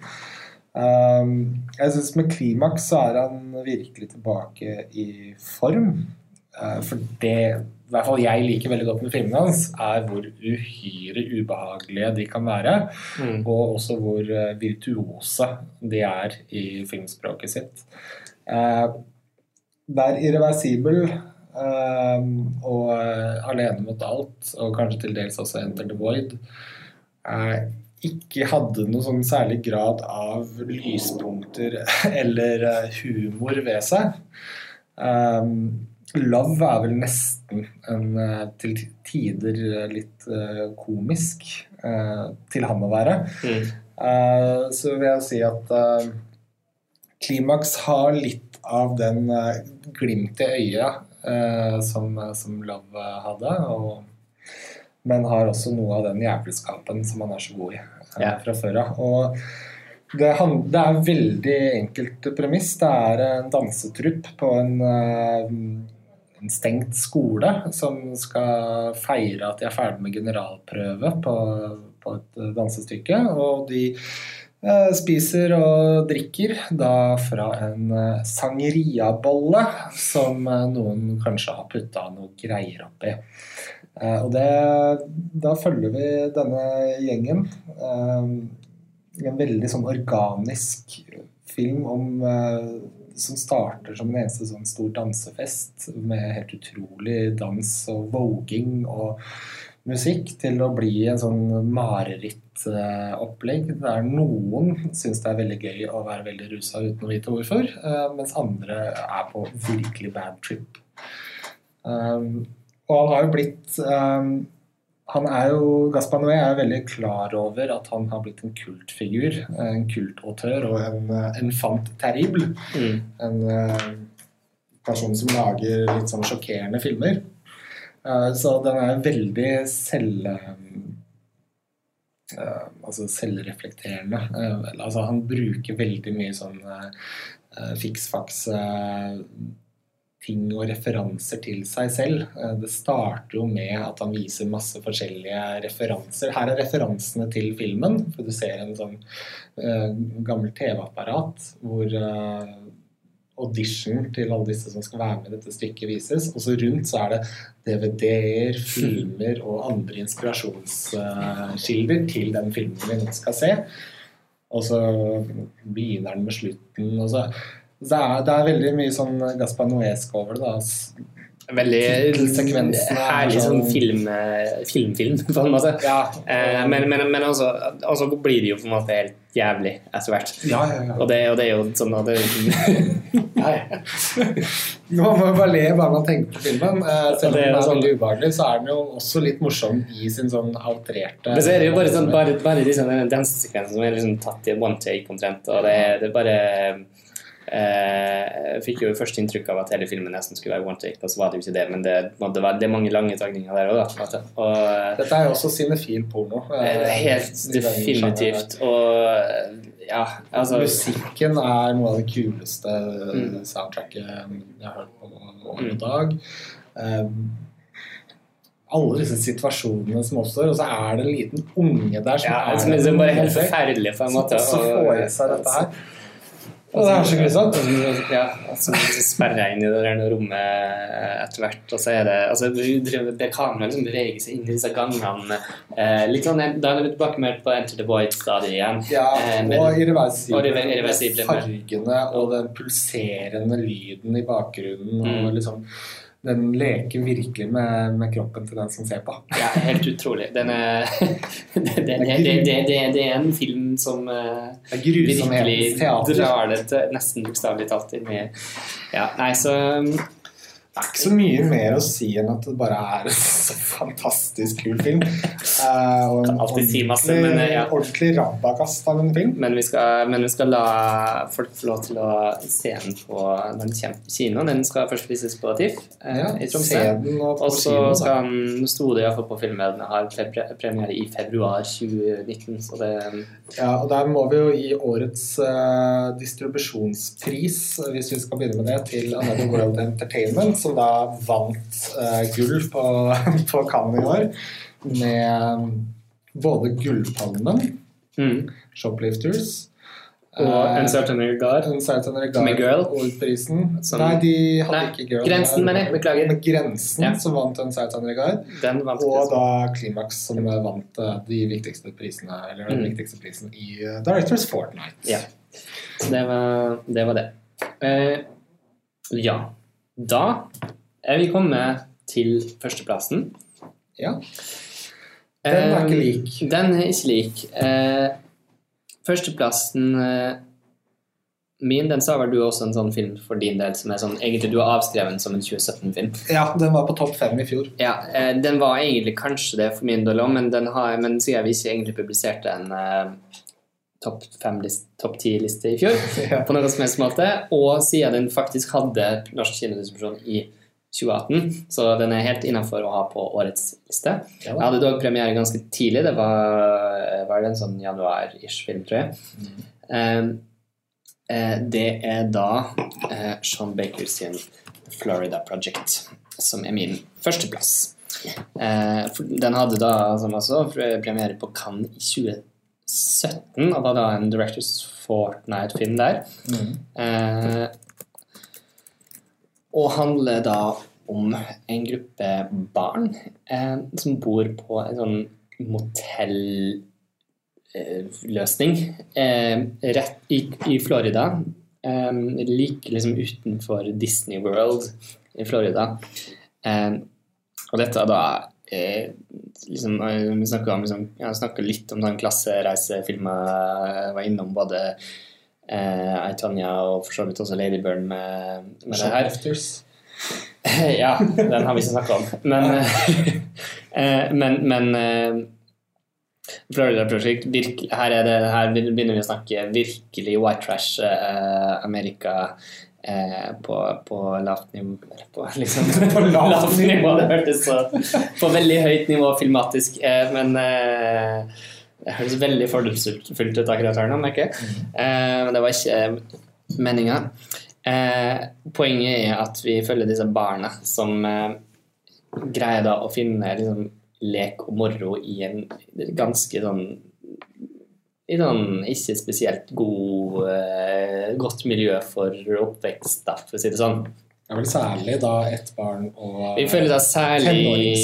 Jeg syns med Klimaks så er han virkelig tilbake i form. Eh, for det i hvert fall jeg liker veldig godt med filmene hans, er hvor uhyre ubehagelige de kan være. Mm. Og også hvor eh, virtuose de er i filmspråket sitt. Eh, det er irreversibel og alene mot alt, og kanskje til dels også Enter the Void, ikke hadde noen sånn særlig grad av lyspunkter eller humor ved seg. Um, Love er vel nesten en eh, til tider litt eh, komisk eh, til han å være. Mm. Eh, så vil jeg si at eh, Klimaks har litt av den eh, glimt i øyet eh, som, som Love hadde. Og, men har også noe av den jævelskapen som han er så god i eh, fra før av. Og det, han, det er en veldig enkelt premiss. Det er en dansetrupp på en, eh, en stengt skole som skal feire at de er ferdig med generalprøve på, på et eh, dansestykke. Og de eh, spiser og drikker da fra en eh, sangeriabolle som eh, noen kanskje har putta noe greier oppi. Eh, og det, da følger vi denne gjengen. eh, en veldig sånn organisk film om som starter som en eneste sånn stor dansefest med helt utrolig dans og voging og musikk til å bli en sånn marerittopplegg der noen syns det er veldig gøy å være veldig rusa uten å vite hvorfor, eh, mens andre er på virkelig bad trip. Um, og han har jo blitt um, han er jo, Gaspar Noé er veldig klar over at han har blitt en kultfigur, en kultautør og en en fant terrible. Mm. En uh, person som lager litt sånn sjokkerende filmer. Uh, så den er veldig selv... Uh, altså selvreflekterende. Eh, altså han bruker veldig mye sånn fiksfaks eh, ting og referanser til seg selv. Eh, Det starter jo med at han viser masse forskjellige referanser. Her er referansene til filmen, for du ser en sånn uh, gammel TV-apparat hvor uh, audition til alle disse som skal være med i dette stykket vises. Og så rundt så er det DVD-er, filmer og andre inspirasjonskilder til den filmen vi nå skal se. Og så begynner den med slutten. og så det er, det er veldig mye sånn Gaspar Noesk over det. da. S- Veldig er herlig sånn filmfilm, film, filmfilm, på en måte. Ja, Eh, men men, men altså, altså blir det jo på en måte helt jævlig etter hvert. ja, ja, ja. Og det, og det er jo sånn at det. Man må bare le bare man tenker på filmen. Eh, Selv om Det er den er sånn- veldig ubehagelig, så er den jo også litt morsom i sin sånn outrerte Men så er det jo bare sånn bare, bare liksom, den dansesekvensen som er liksom tatt i one take omtrent. Og det, det er bare eh, Jeg fikk jo først inntrykk av at hele filmen nesten skulle være one take, og så var det jo ikke det. Men det, det, var, det er mange lange tagninger der òg. Og Dette er jo også cinefil porno. eh, eh, helt definitivt. Og ja, altså Musikken er noe av det kuleste Mm. soundtracket jeg har hørt på år Mm. dag. Um, alle disse situasjonene som oppstår, og så er det en liten unge der som ja, er som er der bare helt forferdelig på en måte. Som får i seg dette her. Og det er så grusomt. Ja, altså, så sperrer jeg inn i det der rommet etter hvert, og så er det altså, Det kameraet liksom beveger seg inn i disse gangene. Eh, litt sånn, Da er vi tilbake mer på Enter the Void-stadiet igjen. Ja, Eh, og irreversible. og irreversible, Fargene og den pulserende lyden i bakgrunnen. Mm. Og liksom, den leker virkelig med, med kroppen til den som ser på. Ja, helt utrolig. Den er, det, det, det, det, det, det er en film som eh, er virkelig drar det til nesten bokstavelig talt inn i Ja, nei, så um, Det er ikke så mye mer å si enn at det bare er en så fantastisk kul film. Uh, og en si masse, men, eh, ja. ordentlig rabagast av en film. men, vi skal, men vi skal la folk få lov til å se den på når den kommer på kino. Den skal først vises på TIFF uh, Ja, i Tromsø. og så skal den, store iallfall på filmen ha har premiere i februar 2019, så det Ja, og der må vi jo gi årets uh, distribusjonspris, hvis vi skal begynne med det, til Another World Entertainment, som da vant uh, gull på, på Cannes i år, med både Gullpalmen, mm. Shoplifters Og eh, Uncertain Regard. Uncertain Med Regard, Girl. Ordprisen. Som- Nei, de hadde Nei, ikke Girl. Grensen, mener jeg. Beklager. Med Grensen, Ja. som vant Uncertain Regard. Den vant Og da Climax, som vant eh, de viktigste prisene, eller den Mm. viktigste prisen i uh, Directors Fortnight. Ja. Så det var det. Var det. Uh, ja. Da er vi kommet til førsteplassen. Ja. Den er ikke Eh, lik. Den er ikke lik. Eh, førsteplassen eh, min, den sa vel du også en sånn film for din del som er sånn Egentlig du har avskrevet som en 2017-film. Ja, den var på topp fem i fjor. Ja, eh, den var egentlig kanskje det for min del òg, men, den har, men siden vi ikke egentlig publiserte en eh, topp top ti-liste i fjor, Ja. på noe som helst måte, og siden den faktisk hadde norsk kinodistribusjon i 2018, så den er helt innafor å ha på årets liste. Ja, Jeg hadde dog premiere ganske tidlig, det var, var det en sånn januar-ish film, tror jeg. Mm. eh, det er da eh, Sean Baker sin Florida Project, som er min førsteplass. Eh, den hadde da som også premiere på Cannes i 2017, og var da en Directors Fortnite-film der. Mm. Eh, og handler da om en gruppe barn eh, som bor på en sånn motelløsning eh, rett i, i Florida. Eh, like liksom utenfor Disney World i Florida. Eh, og dette da eh, liksom, eh, Vi snakket om, liksom, litt om sånn klassereisefilmer. Jeg var innom både eh, I, Tonya og for så vidt også Lady Bird med, med det her. Ja, den har vi ikke snakket om. Men, eh, men, men eh, Florida Project, virke- her, er det, her begynner vi å snakke virkelig white trash eh, Amerika eh, på, på lavt nivå på, liksom, På lavt nivå. Det hørtes så På veldig høyt nivå filmatisk, eh, men eh, det høres veldig fordomsfullt ut akkurat her nå, merker jeg. Eh, men det var ikke meninga. Eh, poenget er at vi følger disse barna som eh, greier da å finne liksom, lek og moro i en ganske sånn i sånn ikke spesielt god, eh, godt miljø for oppvekst, da, for å si det sånn. Det er vel særlig da ett barn og Vi føler da særlig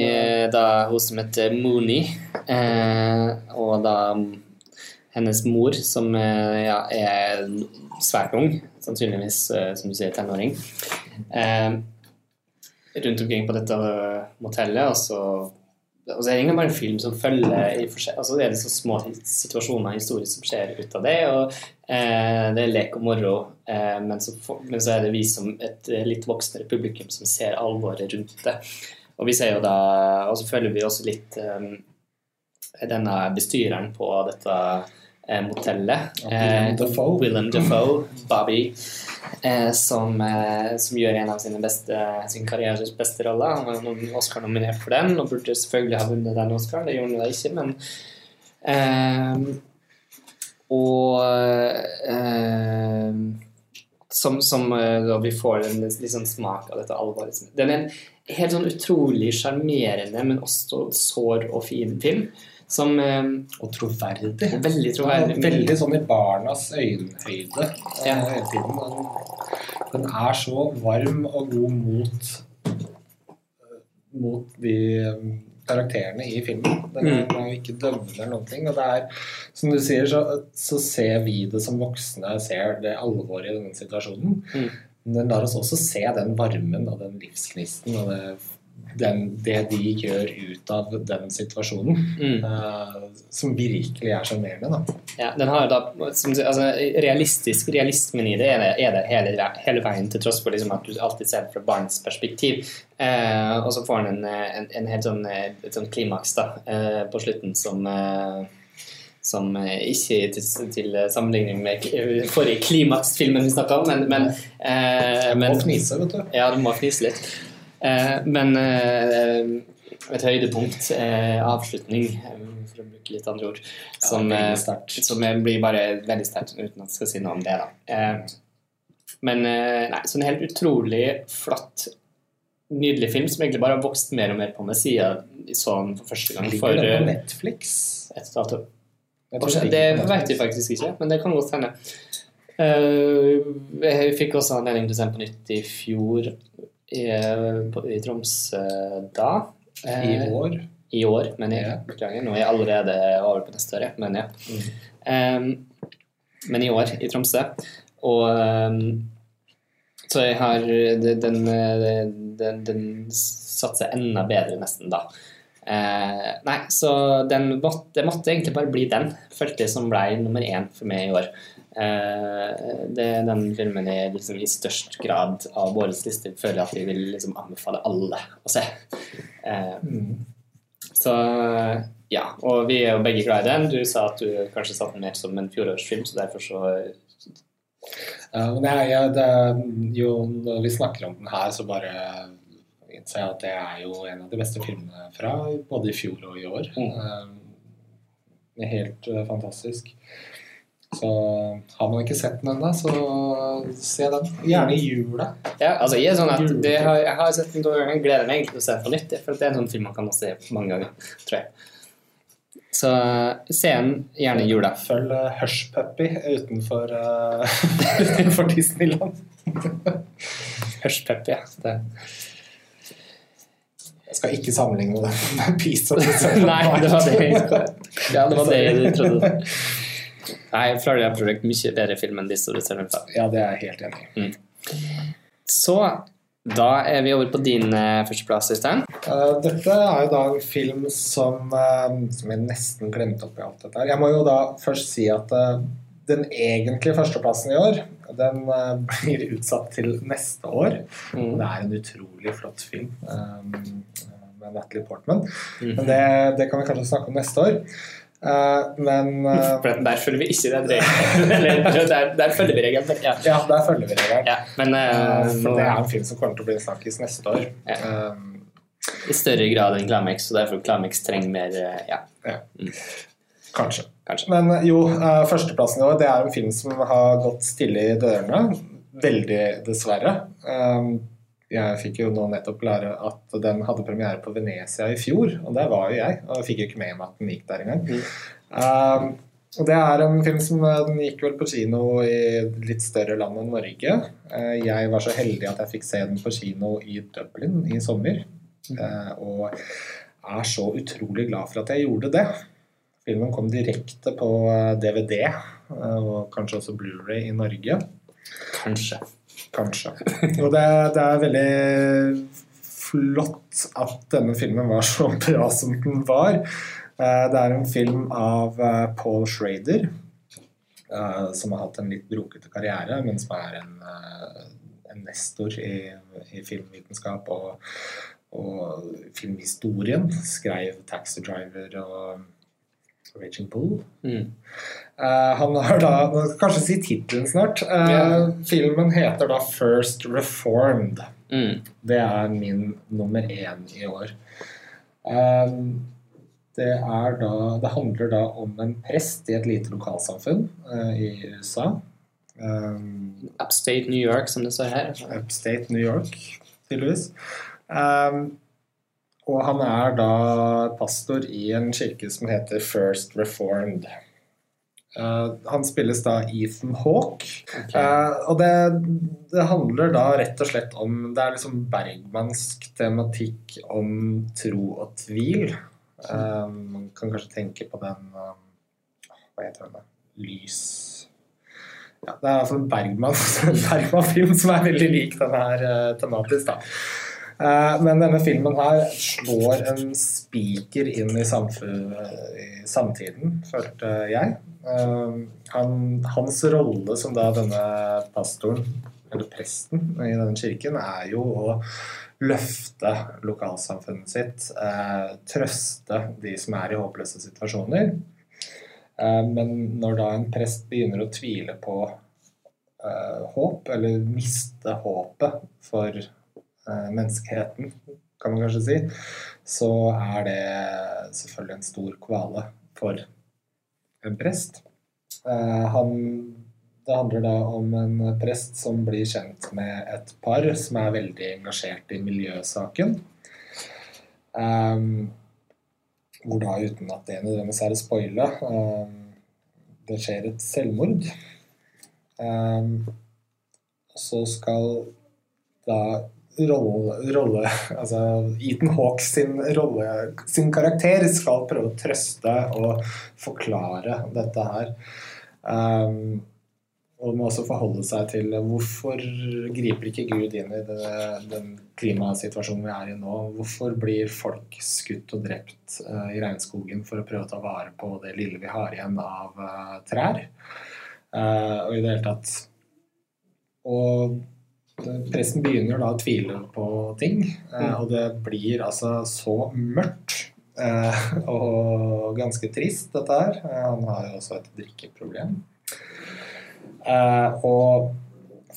eh, da hun som heter Mooney, eh, og da hennes mor, som eh, ja, er svært ung, sannsynligvis, eh, som du sier, tenåring, eh, rundt omkring på dette motellet, og så og Det er egentlig bare en film som følger i altså det er så små situasjoner historier som skjer ut av det, og eh, det er lek og moro, eh, men, så, men så er det vi som et eh, litt voksnere publikum som ser alvoret rundt det. Og vi ser jo da, og så følger vi også litt eh, denne bestyreren på dette eh, motellet. Ja, Willem Dafoe. Willem Dafoe, Bobby, som, eh, som gjør en av sine beste, sin karrieres beste roller. Han var nom- Oscar-nominert for den, og burde selvfølgelig ha vunnet den Oscaren. Det gjorde han da ikke, men eh, Og eh, som, som eh, da vi får en sånn smak av dette alvoret. Den er en helt sånn utrolig sjarmerende, men også sår og fin film. Som eh, Og troverdig. Og veldig troverdig. Ja, veldig sånn i barnas øyenhøyde eh, Ja. hele tiden. Den, den er så varm og god mot mot de karakterene i filmen. Den er, Mm. jo ikke dømmende eller noen ting. Og det er, som du sier, så, så ser vi det som voksne, ser det alvoret i denne situasjonen. Mm. Men den lar oss også se den varmen og den livsgnisten og det, den, det de gjør ut av den situasjonen. Mm. uh, som virkelig er sjarmerende. Ja, den har da, som, altså, realistisk, Realismen i det er det, er det hele, hele veien, til tross for liksom, at du alltid ser det fra barns perspektiv. Uh, og så får den en, en, en helt sånn, et sånn klimaks da, uh, på slutten som som ikke til, til sammenligning med forrige klimaksfilmen vi snakka om, men, men, eh, Jeg må men fnise, vet du. Ja, du må fnise litt. Eh, men eh, et høydepunkt, avslutning, eh, for å bruke litt andre ord, som, Ja, som blir bare veldig sterkt uten at jeg skal si noe om det. da. Men nei, så en helt utrolig flott, nydelig film som egentlig bare har vokst mer og mer på meg siden jeg så den for første gang Ligger den på Netflix? et tror Det vet vi faktisk ikke, men det kan godt hende. Jeg fikk også anledning til å se den på nytt i fjor i, på, i Tromsø da. Eh, I år. I år, men jeg Ja. beklager. Nå er jeg allerede over på neste år, men ja. Mm. Um, men i år i Tromsø. Og um, så jeg har den, den, den, seg enda bedre nesten da. Eh, nei, så den måtte, det måtte egentlig bare bli den. Følte jeg som ble nummer én for meg i år. Eh, det er den filmen jeg liksom i størst grad av vår liste føler at vi vil liksom anbefale alle å se. Eh, Mm. så ja, og vi er jo begge glad i den. Du sa at du kanskje satte den mer som en fjorårsfilm, så derfor så uh, nei, jeg, det, jo, når vi snakker om den her, så bare innser jeg at det er jo en av de beste filmene fra både i fjor og i år. Mm. Uh, helt uh, fantastisk. Så har man ikke sett den ennå, så se den. Gjerne i jula. Ja, altså jeg sånn at det har, jeg har sett den to ganger, gleder meg egentlig til å se den på nytt, for det er en sånn film man kan se mange ganger, tror jeg. Så se den gjerne i jula. Følg uh, Hush utenfor, uh, utenfor Disneyland. Hushpuppy, ja. Det. Jeg skal ikke sammenligne det med Peace of the Nei, det var det jeg Ja, det var det jeg trodde. Nei, Florida Project mye bedre film enn of the Seven Five. Ja, det er jeg helt enig i. Så da er vi over på din uh, førsteplass, Øystein. Uh, dette er jo da en film som, uh, som jeg nesten glemte oppi alt dette her. Jeg må jo da først si at eh, den egentlige førsteplassen i år, den eh, blir utsatt til neste år. Mm. Det er en utrolig flott film med Natalie Portman. Mhm. Men det, det kan vi kanskje snakke om neste år. Eh, men uh, der følger vi ikke den regelen. Der, der følger vi regelen. Ja. ja, der følger vi regelen. ja. Men uh, For nå, det er en film som kommer til å bli en snakkis neste år. Ja. I større grad enn Clamex, og derfor Climax trenger mer Ja, kanskje. kanskje. Men jo, førsteplassen i år, det er en film som har gått stille i dørene. Veldig, dessverre. Um, jeg fikk jo nå nettopp lære at den hadde premiere på Venezia i fjor, og der var jo jeg, og jeg fikk jo ikke med meg at den gikk der engang. Mm. Um, og det er en film som eh, den gikk vel på kino i litt større land enn Norge. Eh, Jeg var så heldig at jeg fikk se den på kino i Dublin i sommer. Eh, Og er så utrolig glad for at jeg gjorde det. Filmen kom direkte på DVD, og kanskje også Blu-ray i Norge. Kanskje. Kanskje. Og det, det er veldig flott at denne filmen var så bra som den var. Eh, Det er en film av eh, Paul Schrader, eh, som har hatt en litt brokete karriere, men som er en, en nestor i, i filmvitenskap og, og filmhistorien. Skrev 'Taxi Driver' og 'Raging Bull'. Mm. Eh, han har da skal kanskje si tittelen snart. Uh, yeah. Filmen heter da 'First Reformed'. Mm. Det er min nummer én i år. Um, det, da, det handler da om en prest i et lite lokalsamfunn eh, i USA. Um, Upstate New York, som det står her. Upstate New York, tydeligvis. Um, og han er da pastor i en kirke som heter First Reformed. Uh, han spilles da Ethan Hawke. Uh, og det, det handler da rett og slett om Det er liksom bergmannsk tematikk om tro og tvil. Um, man kan kanskje tenke på den Hva heter den? Lys ja, Det er altså en Bergman- Bergman-film som er veldig lik den her uh, tematisk. da. Uh, men denne filmen her slår en spiker inn i, i samtiden, følte jeg. Uh, han, hans rolle som da denne pastoren, eller presten i denne kirken, er jo å løfte lokalsamfunnet sitt. Trøste de som er i håpløse situasjoner. Men når da en prest begynner å tvile på håp, eller miste håpet for menneskeheten, kan man kanskje si, så er det selvfølgelig en stor kvale for en prest. Uh, han, det handler da om en prest som blir kjent med et par som er veldig engasjert i miljøsaken. Um, hvor da, uten at det nødvendigvis er å spoile, um, det skjer et selvmord. Um, så skal da rolle, rolle Altså Ethan Hawks sin rolle, sin karakter, skal prøve å trøste og forklare dette her. Um, og må også forholde seg til hvorfor griper ikke Gud inn i det, den klimasituasjonen vi er i nå? Hvorfor blir folk skutt og drept uh, i regnskogen for å prøve å ta vare på det lille vi har igjen av uh, trær? Uh, og i det hele tatt Og pressen begynner da å tvile på ting, eh, og det blir altså så mørkt. eh, og ganske trist, dette her. Eh, han har jo også et drikkeproblem. Og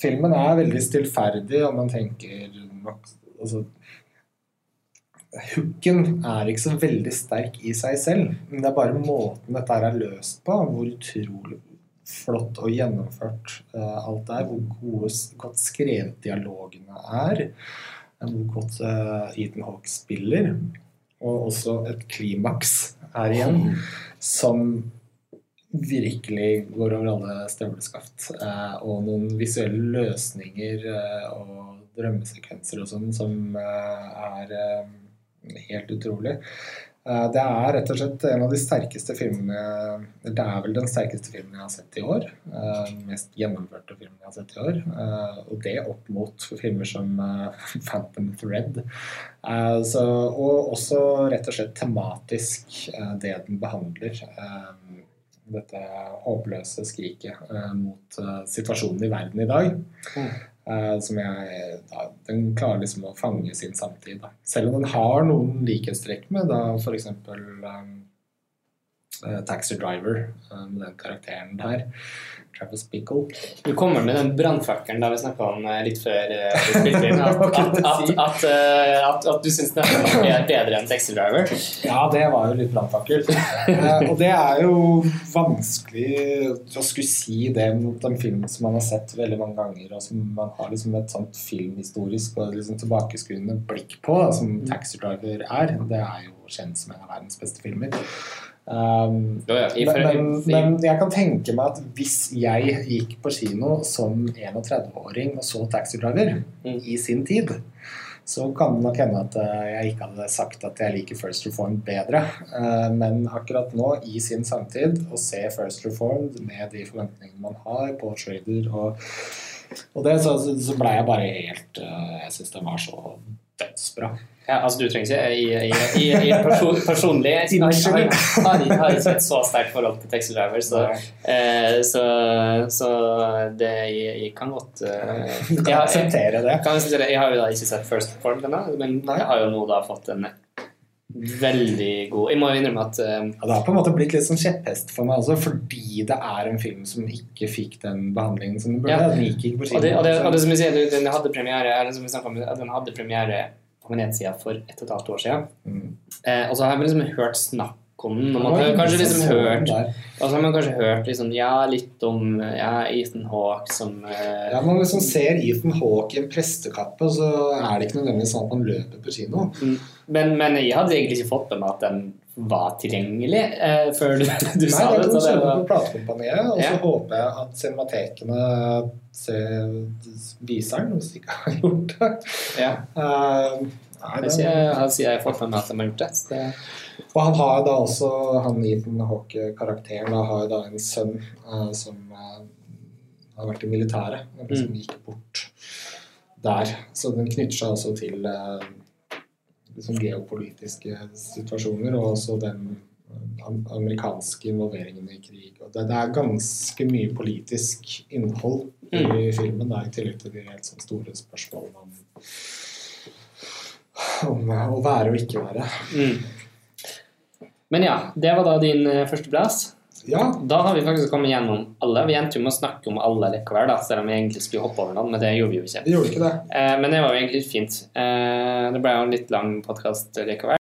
filmen er veldig stillferdig, og man tenker altså, Hooken er ikke så veldig sterk i seg selv, men det er bare måten dette er løst på, hvor utrolig flott og gjennomført alt alt er, hvor gode, godt skrevet dialogene er, eh, hvor godt eh, Ethan Hawke spiller, og også et klimaks her igjen, som virkelig går over alle støvleskaft. Eh, og noen visuelle løsninger eh, og drømmesekvenser og sånn som eh, er eh, helt utrolig. Eh, Det er rett og slett en av de sterkeste filmene Det er vel den sterkeste filmen jeg har sett i år. Eh, Den mest gjennomførte filmen jeg har sett i år. Eh, Og det opp mot filmer som eh, Phantom Thread. Eh, Så, og også rett og slett tematisk eh, det den behandler. Eh, Dette håpløse skriket eh, mot eh, situasjonen i verden i dag. Mm. Eh, som jeg da, Den klarer liksom å fange sin samtid. Da. Selv om den har noen likhetstrekk med da f.eks. Um, Taxi Driver, eh, med den karakteren der. Travis Bickle. Du kommer med den brannfakkelen da vi snakka om eh, litt før eh, vi spilte inn. At, at, at, at, eh, du syns den er bedre enn Taxi Driver. Ja, det var jo litt brannfakkel. Eh, og det er jo vanskelig å skulle si det mot en film som man har sett veldig mange ganger, og som man har liksom et sånt filmhistorisk og liksom tilbakeskuende blikk på, som Taxi Driver er. Det er jo kjent som en av verdens beste filmer. Um, ja, ja, men, men, jeg kan tenke meg at hvis jeg gikk på kino som 31-åring og så Taxi Driver Mm. i sin tid, så kan det nok hende at eh, jeg ikke hadde sagt at jeg liker First Reformed bedre. Eh, Men akkurat nå, i sin samtid, å se First Reformed med de forventningene man har på trader og, og det, så, så ble jeg bare helt eh, Jeg syns den var så dødsbra. Ja, altså Du trenger ikke i, i, i, i person, personlig Jeg har, har, har, har ikke et så sterkt forhold til Taxi Driver, så, eh, så, så det jeg, jeg kan godt eh, Du kan jeg, akseptere det. jeg, kan jeg har jo da ikke sett First Form ennå, men jeg har jo nå da fått en veldig god Jeg må innrømme at eh, Ja, det har på en måte blitt litt sånn kjepphest for meg også, fordi det er en film som ikke fikk den behandlingen som den burde. Ja. Den gikk ikke på Og det, og det, og det som jeg sier, den hadde premiere eller som vi om, den hadde premiere på Venezia for et og et halvt år siden. Mm. Eh, og så har jeg liksom hørt snakk den, og man har kanskje liksom så hørt altså har man kanskje hørt liksom, ja, litt om ja, Ethan Hawke som eh, Ja, Man liksom ser Ethan Hawke i en prestekappe, og så er det ikke nødvendigvis sånn at man løper på kino. men, men jeg hadde egentlig ikke fått med meg at den var tilgjengelig eh, før du, du Nei, sa det det. Så det var, på platekompaniet, og så Ja. håper jeg at cinematekene viser den, hvis de ikke har gjort det. ja. Uh, nei, Jeg det sier jeg, sier jeg har fått med meg at de har gjort det. Så det Og han har da også, han Ethan Hawke-karakteren, har da en sønn uh, som uh, har vært i militæret, liksom Mm. gikk bort der. Så den knytter seg også til uh, liksom geopolitiske situasjoner, og også den amerikanske involveringen i krig. Og det, det er ganske mye politisk innhold i filmen, da, i tillegg til de helt sånn store spørsmålene om om å være og ikke være. mm. Men ja, det var da din eh, førsteplass. Ja, Da har vi faktisk kommet gjennom alle. Vi endte jo med å snakke om alle likevel, da, selv om vi egentlig skulle hoppe over noen, men det gjorde vi jo ikke. vi gjorde ikke det. Eh, men det var jo egentlig fint. Eh, det ble jo en litt lang podkast likevel.